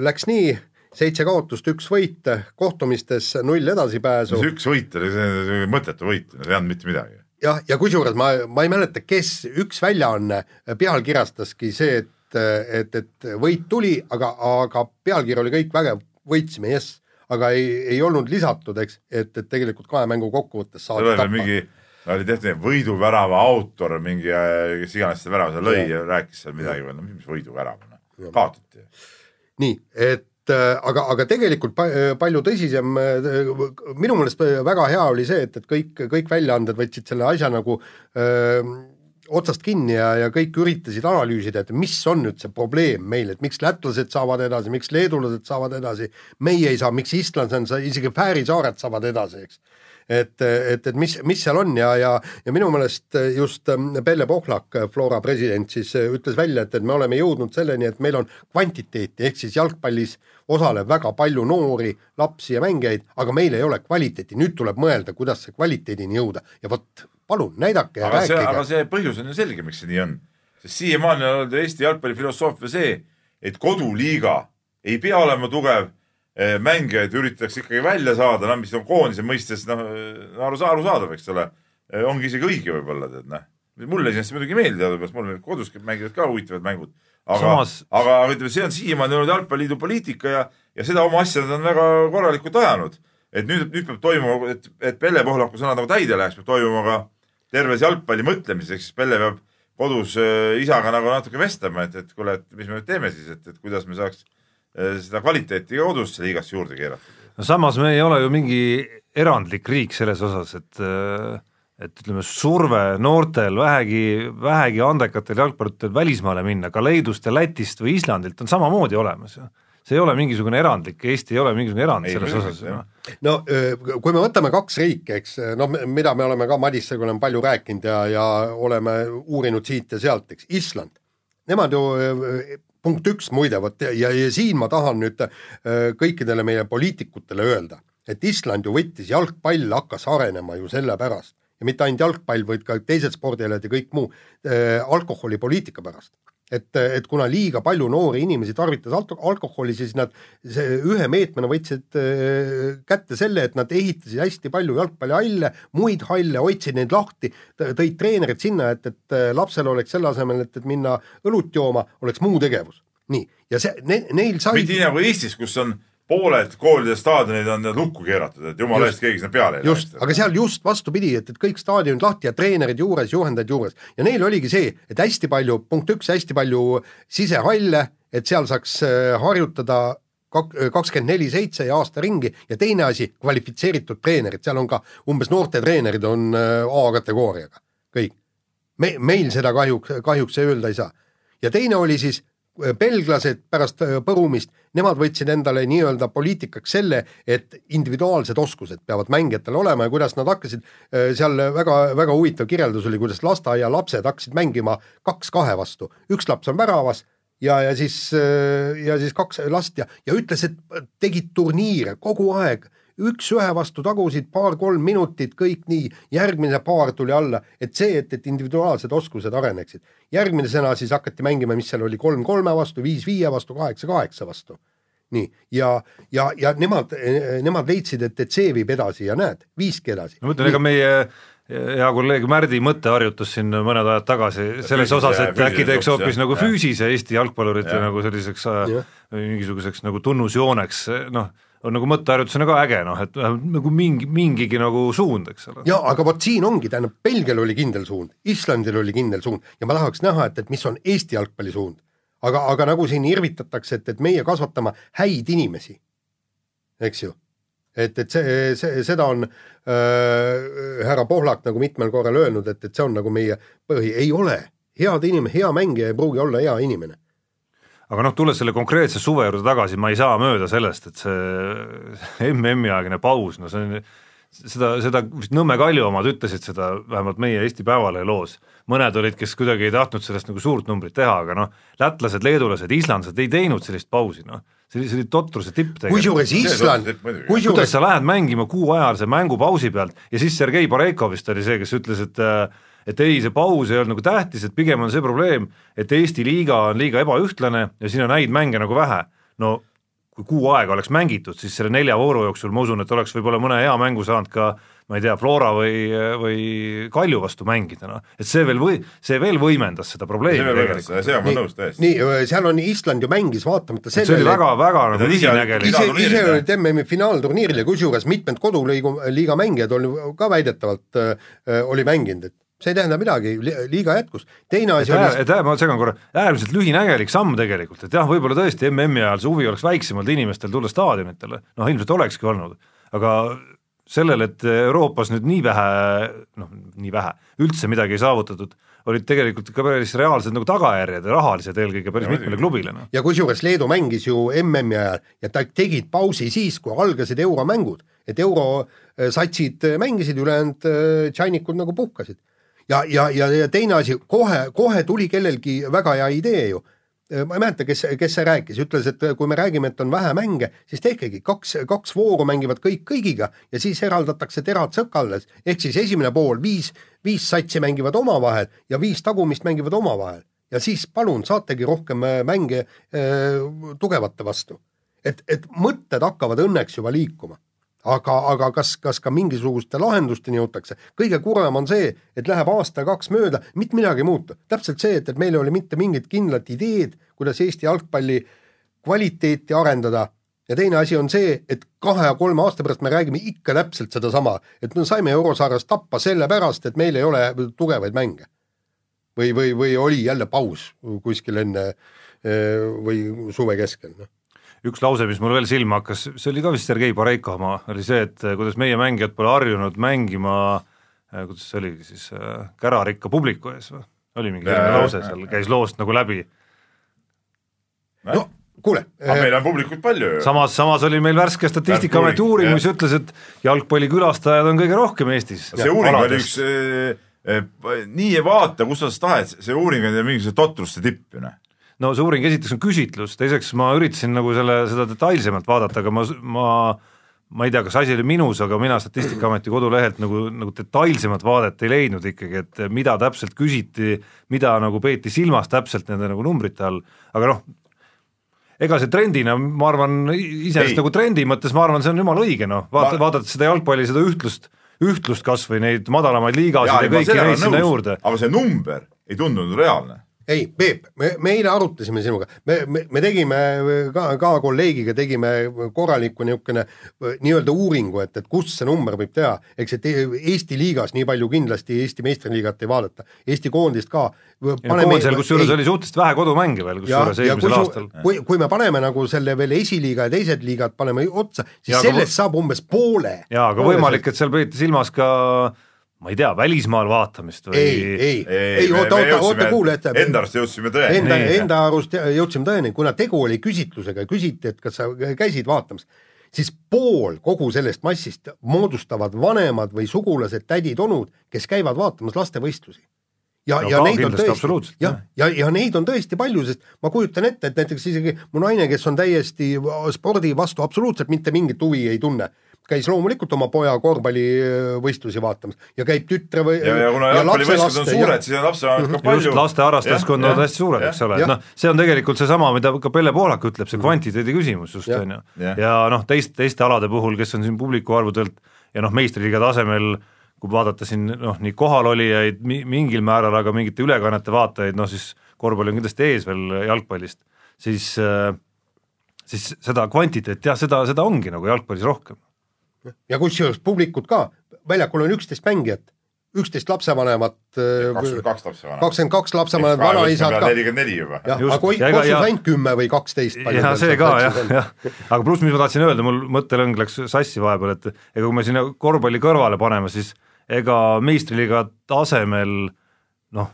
läks nii, seitse kaotust, üks võit, kohtumistes null edasipääsu. Üks võit oli, see oli mõttetu võit, ei andnud mitte midagi. jah, ja kusjuures ma, ma ei mäleta, kes, üks väljaanne pealkirjastaski see, et, et, et võit tuli, aga, aga pealkiri oli kõik vägev, võitsime, jess, aga ei, ei olnud lisatud, eks, et, et tegelikult kahe mängu kokkuvõttes saadi veel mingi, oli tehtud võiduvärava autor, mingi, kes iganes selle värava seal lõi ja rääkis seal midagi no mis võiduvärav on, kaotati. nii, et äh, aga, aga tegelikult pa, palju tõsisem, minu meelest väga hea oli see, et, et kõik, kõik väljaanded võtsid selle asja nagu öö, otsast kinni ja, ja kõik üritasid analüüsida, et mis on nüüd see probleem meil, et miks lätlased saavad edasi, miks leedulased saavad edasi, meie ei saa, miks islandlased, isegi Fääri saared saavad edasi, eks et, et, et mis, mis seal on ja, ja, ja minu meelest just ähm, Pelle Pohlak, Flora president siis äh, ütles välja, et, et me oleme jõudnud selleni, et meil on kvantiteeti ehk siis jalgpallis osaleb väga palju noori lapsi ja mängijaid, aga meil ei ole kvaliteeti, nüüd tuleb mõelda, kuidas see kvaliteedini jõuda ja vot palun näidake ja aga see, aga rääkige. see põhjus on ju selge, miks see nii on. sest siiamaani on olnud Eesti jalgpalli filosoofia see, et koduliiga ei pea olema tugev, mängijaid üritatakse ikkagi välja saada, no mis on koondise mõistes noh, aru, arusaadav, eks ole. ongi isegi õige võib-olla tead noh. mulle iseenesest muidugi ei meeldi teadupärast, mul kodus mängivad ka huvitavad mängud. aga Samas-, aga, ütleme, see on siiamaani olnud Jalgpalliliidu poliitika ja, ja seda oma asja nad on väga korralikult ajanud. et nüüd, nüüd peab toimuma, et, et Pelle Pohlaku sõnad nagu täide läheks, peab toimuma ka terves jalgpalli mõtlemises, ehk siis Pelle peab kodus isaga nagu natuke vestlema, et, et kuule, et mis me nüüd teeme siis, et, et kuidas me saaks seda kvaliteeti ka kodus liigasse juurde keerata. no samas me ei ole ju mingi erandlik riik selles osas, et et ütleme, surve noortel vähegi, vähegi andekatel jalgpalluritel välismaale minna, ka Leedust ja Lätist või Islandilt on samamoodi olemas ju. see ei ole mingisugune erandlik, Eesti ei ole mingisugune erand Ei, selles osas no kui me võtame kaks riiki, eks noh, mida me oleme ka Madissega oleme palju rääkinud ja, ja oleme uurinud siit ja sealt, eks Island, nemad ju punkt üks muide, vot ja, ja, siin ma tahan nüüd öö, kõikidele meie poliitikutele öelda, et Island ju võttis, jalgpall hakkas arenema ju sellepärast ja mitte ainult jalgpall, vaid ka teised spordialad ja kõik muu äh, alkoholipoliitika pärast. et, et kuna liiga palju noori inimesi tarvitas alko- alkoholi, siis nad ühe meetmena võtsid äh, kätte selle, et nad ehitasid hästi palju jalgpallihalle, muid halle, hoidsid neid lahti, tõid treenerid sinna, et, et äh, lapsel oleks selle asemel, et, et minna õlut jooma, oleks muu tegevus. nii, ja see ne,, neil sai mitte nii nagu Eestis, kus on pooled koolide staadionid on lukku keeratud, et jumala eest keegi sinna peale ei just, aga seal just vastupidi, et, et kõik staadionid lahti ja treenerid juures, juhendajad juures. Ja neil oligi see, et hästi palju, punkt üks, hästi palju sisehalle, et seal saaks äh, harjutada kak-, kakskümmend neli seitse ja aasta ringi. Ja teine asi, kvalifitseeritud treenerid, seal on ka umbes noortetreenerid on äh, A-kategooriaga, kõik. me, meil seda kahjuks, kahjuks öelda ei saa. ja teine oli siis äh, belglased pärast äh, põrumist, nemad võtsid endale nii-öelda poliitikaks selle, et individuaalsed oskused peavad mängijatel olema ja kuidas nad hakkasid, seal väga, väga huvitav kirjeldus oli, kuidas lasteaialapsed hakkasid mängima kaks kahe vastu, üks laps on väravas ja, ja siis, ja siis kaks last ja, ja ütles, et tegid turniire kogu aeg, üks-ühe vastu tagusid paar-kolm minutit, kõik nii, järgmine paar tuli alla, et see, et, et individuaalsed oskused areneksid. järgmisena siis hakati mängima, mis seal oli, kolm kolme vastu, viis viie vastu, kaheksa kaheksa vastu. nii, ja, ja, ja nemad, nemad leidsid, et, et see viib edasi ja näed, viiski edasi. ma ütlen, ega meie hea kolleeg Märdi mõte harjutas siin mõned ajad tagasi selles Füüsise- osas, et äkki teeks hoopis nagu füüsise Eesti jalgpallurite Jah. nagu selliseks äh, Jah. mingisuguseks nagu tunnusjooneks, noh, on nagu mõtteharjutusena ka äge noh, et vähemalt nagu mingi, mingigi nagu suund, eks ole. ja aga vot siin ongi, tähendab, Belgial oli kindel suund, Islandil oli kindel suund ja ma tahaks näha, et, et mis on Eesti jalgpalli suund. aga, aga nagu siin irvitatakse, et, et meie kasvatame häid inimesi, eks ju. et, et see, see, seda on äh, härra Pohlak nagu mitmel korral öelnud, et, et see on nagu meie põhi, ei ole. head inimene, hea mängija ei pruugi olla hea inimene. Aga noh, tulles selle konkreetse suve juurde tagasi, ma ei saa mööda sellest, et see *laughs* MM-i aegne paus, no see on seda, seda vist Nõmme Kalju omad ütlesid seda vähemalt meie Eesti Päevalehe loos, mõned olid, kes kuidagi ei tahtnud sellest nagu suurt numbrit teha, aga noh, lätlased, leedulased, islandlased ei teinud sellist pausi, noh, see oli, see oli totruse tipp tegelikult. kusjuures Island, kuidas kusjuures sa lähed mängima kuuajalise mängu pausi pealt? Ja siis Sergei Bareikov vist oli see, kes ütles, et äh, et ei, see paus ei olnud nagu tähtis, et pigem on see probleem, et Eesti liiga on liiga ebaühtlane ja siin on häid mänge nagu vähe. no kui kuu aega oleks mängitud, siis selle nelja vooru jooksul ma usun, et oleks võib-olla mõne hea mängu saanud ka ma ei tea, Flora või, või Kalju vastu mängida, noh, et see veel või, see veel võimendas seda probleemi tegelikult. see on mul nõus täiesti. nii, seal on Island ju mängis vaatamata see oli sellele väga, väga nagu ta ise- ise, olid MM-i finaalturniiril ja kusjuures mitmed koduliigu, liiga mängijad oli ka väidetavalt oli mänginud, et see ei tähenda midagi, liiga jätkus. teine et asi oli, et äär- ma segan korra, äärmiselt lühinägelik samm tegelikult, et jah, võib-olla tõesti MM-i ajal see huvi oleks väiksem olnud inimestel tulla staadionitele, noh ilmselt olekski olnud, aga sellel, et Euroopas nüüd nii vähe, noh nii vähe, üldse midagi ei saavutatud, olid tegelikult ka päris reaalsed nagu tagajärjed ja rahalised eelkõige päris Ja mitmele klubile, noh. ja kusjuures Leedu mängis ju MM-i ajal ja ta tegid pausi siis, kui algasid euromängud, et eurosatsid mängisid, ülejäänud äh, tšainikud nagu puhkasid. ja, ja, ja, ja teine asi, kohe, kohe tuli kellelgi väga hea idee ju. ma ei mäleta, kes, kes see rääkis, ütles, et kui me räägime, et on vähe mänge, siis tehkegi kaks, kaks vooru mängivad kõik kõigiga ja siis eraldatakse terad sõkales, ehk siis esimene pool viis, viis satsi mängivad omavahel ja viis tagumist mängivad omavahel ja siis palun saategi rohkem äh, mänge äh, tugevate vastu. et, et mõtted hakkavad õnneks juba liikuma. aga, aga kas, kas ka mingisuguste lahendusteni jõutakse, kõige kurvem on see, et läheb aasta-kaks mööda, mitte midagi ei muutu. täpselt see, et, et meil ei ole mitte mingit kindlat ideed, kuidas Eesti jalgpalli kvaliteeti arendada ja teine asi on see, et kahe ja kolme aasta pärast me räägime ikka täpselt sedasama, et me saime eurosarjas tappa sellepärast, et meil ei ole tugevaid mänge või, või, või oli jälle paus kuskil enne eh, või suve keskel, noh. Üks lause, mis mul veel silma hakkas, see oli ka vist Sergei Bareiko oma, oli see, et eh, kuidas meie mängijad pole harjunud mängima eh, kuidas see oligi siis äh, kärarikka publiku ees või? oli mingi selline lause seal, käis loost nagu läbi. no kuule, aga meil on publikut palju ju. samas, samas oli meil värske Statistikaameti uuring, mis ütles, et jalgpalli külastajad on kõige rohkem Eestis. see uuring oli üks äh, äh, nii ei vaata, kus sa tahed, see uuring on mingisuguse totruste tipp ju noh. No see uuring esiteks on küsitlus, teiseks ma üritasin nagu selle, seda detailsemalt vaadata, aga ma, ma ma ei tea, kas asi oli minus, aga mina Statistikaameti kodulehelt nagu, nagu detailsemat vaadet ei leidnud ikkagi, et mida täpselt küsiti, mida nagu peeti silmas täpselt nende nagu numbrite all, aga noh, ega see trendina, ma arvan, iseenesest nagu trendi mõttes ma arvan, see on jumala õige noh, vaata Ma-, vaadates seda jalgpalli, seda ühtlust, ühtlust kas või neid madalamaid liigasid ja, ja kõiki neid sinna juurde. aga see number ei tundunud reaalne. ei, Peep, me, me eile arutasime sinuga, me, me, me tegime ka, ka kolleegiga tegime korraliku niisugune nii-öelda uuringu, et, et kust see number võib teha, eks, et Eesti liigas nii palju kindlasti Eesti meistriliigat ei vaadata, Eesti koondist ka. koondisel kusjuures oli suhteliselt vähe kodumänge veel, kusjuures kui eelmisel su aastal., kui, kui me paneme nagu selle veel esiliiga ja teised liigad paneme otsa, siis Ja, ja, aga sellest saab umbes poole. jaa, aga võimalik, et seal peeti silmas ka ma ei tea, välismaal vaatamist või ei, ei, ei oota, oota, oota, kuule, et Enda arust jõudsime tõeni. enda, enda arust jõudsime tõeni, kuna tegu oli küsitlusega, küsiti, et kas sa käisid vaatamas, siis pool kogu sellest massist moodustavad vanemad või sugulased, tädid-onud, kes käivad vaatamas lastevõistlusi. ja No ja neid on tõesti absoluutselt,, jah, ja, ja neid on tõesti palju, sest ma kujutan ette, et näiteks isegi mu naine, kes on täiesti spordi vastu absoluutselt mitte mingit huvi ei tunne, käis loomulikult oma poja korvpallivõistlusi vaatamas ja käib tütre või ja, ja kuna jalgpallivõistlused on suured, siis on lapsevanemad ka palju. just laste harrastajaskond on hästi suured, eks ole, et noh, see on tegelikult seesama, mida ka Pelle Pohlak ütleb, see kvantiteedi küsimus just on ju. Ja noh, teist, teiste alade puhul, kes on siin publiku arvudelt ja noh, meistriliiga tasemel kui vaadata siin noh, nii kohalolijaid mi- mingil määral, aga mingite ülekannete vaatajaid, noh siis korvpall on kindlasti ees veel jalgpallist, siis äh, siis seda kvantiteeti jah, seda, seda ongi nagu jalgpallis rohkem. Ja kusjuures publikut ka, väljakul on üksteist mängijat, üksteist lapsevanemat, kakskümmend kaks lapsevanemat. kakskümmend kaks lapsevanemat, vanaisad ka, nelikümmend neli juba. jah, aga kui Kossus ainult kümme või kaksteist. ja see ka jah, jah, aga pluss, mis ma tahtsin öelda, mul mõttelõng läks sassi vahepeal, et ega kui me sinna korvpalli kõrvale paneme, siis ega meistriliiga tasemel noh,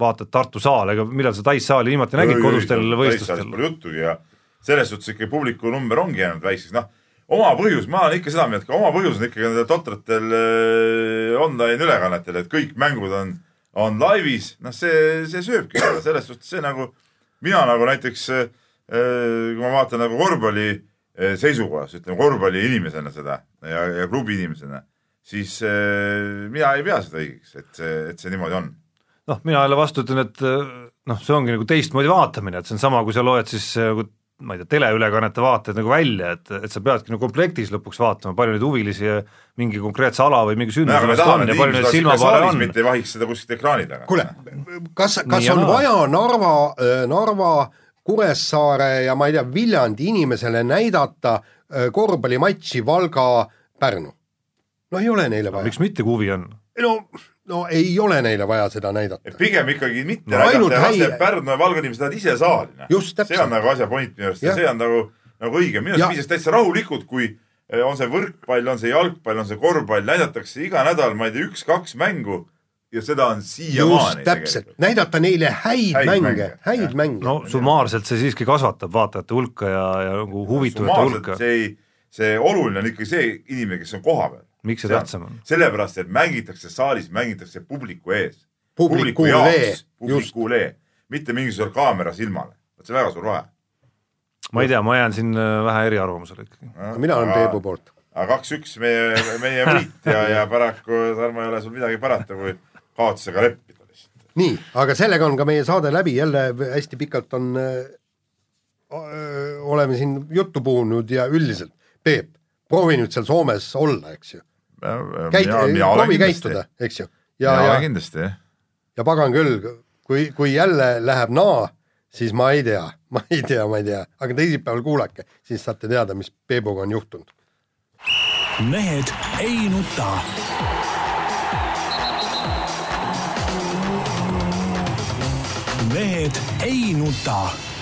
vaatad Tartu saal, ega millal sa Tais saali viimati nägid kodustel võistlustel? Pole juttugi ja selles suhtes ikka publiku number ongi jäänud väikseks, noh oma põhjus, ma olen ikka seda meelt, oma põhjus on ikkagi nendel totratel äh, online ülekannetel, et kõik mängud on, on laivis, noh, see, see sööbki seda, selles suhtes see nagu, mina nagu näiteks äh,, kui ma vaatan nagu korvpalli äh, seisukohast, ütleme korvpalli inimesena seda ja, ja klubi inimesena, siis mina ei pea seda õigeks, et see, et see niimoodi on. Noh, mina jälle vastu ütlen, et noh, see ongi nagu teistmoodi vaatamine, et see on sama, kui sa loed siis ma ei tea, teleülekannete vaated nagu välja, et, et sa peadki nagu komplektis lõpuks vaatama, palju neid huvilisi mingi konkreetse ala või mingi no, sündmuse vastu on ja palju neid silmapaare on. mitte ei vahiks seda kuskilt ekraani taga. kuule, kas, kas Nii on naa. vaja Narva, Narva, Kuressaare ja ma ei tea, Viljandi inimesele näidata öö, korvpallimatši Valga-Pärnu? no ei ole neile vaja miks. mitte, kui huvi on? no, no ei ole neile vaja seda näidata pigem ikkagi mitte No näidata ja häi- et Pärnu ja Valga inimesed lähevad ise saali. Just, see on nagu asja point minu arust ja see on nagu, nagu õige, minu arust Ja- piisaks täitsa rahulikult, kui eh, on see võrkpall, on see jalgpall, on see korvpall, näidatakse iga nädal, ma ei tea, üks-kaks mängu ja seda on just siiamaani täpselt, näidata neile häid, Häid mänge mänge,, häid jah. mänge. no summaarselt see siiski kasvatab vaatajate hulka ja, ja nagu huvitavate hulka. see ei, see oluline on ikkagi see inimene, kes on kohapeal. Miks see tähtsam on? sellepärast, et mängitakse saalis, mängitakse publiku ees. Publiku jaoks lee,, publikule, mitte mingisugusele kaamera silmale. vot see on väga suur vahe. ma ei tea, ma jään siin äh, vähe eriarvamusele ikkagi. mina olen Peebu poolt. aga kaks-üks meie, meie *laughs* võit ja, ja paraku, Tarmo, ei ole sul midagi parata, kui kaotusega leppida lihtsalt. nii, aga sellega on ka meie saade läbi, jälle hästi pikalt on, oleme siin juttu puhunud ja üldiselt, Peep, proovi nüüd seal Soomes olla, eks ju. käi-, proovi käituda, eks ju. ja, ja, ja kindlasti jah. ja pagan küll, kui, kui jälle läheb naa, siis ma ei tea, *laughs* ma ei tea, ma ei tea, aga teisipäeval kuulake, siis saate teada, mis Peebuga on juhtunud. mehed ei nuta. mehed ei nuta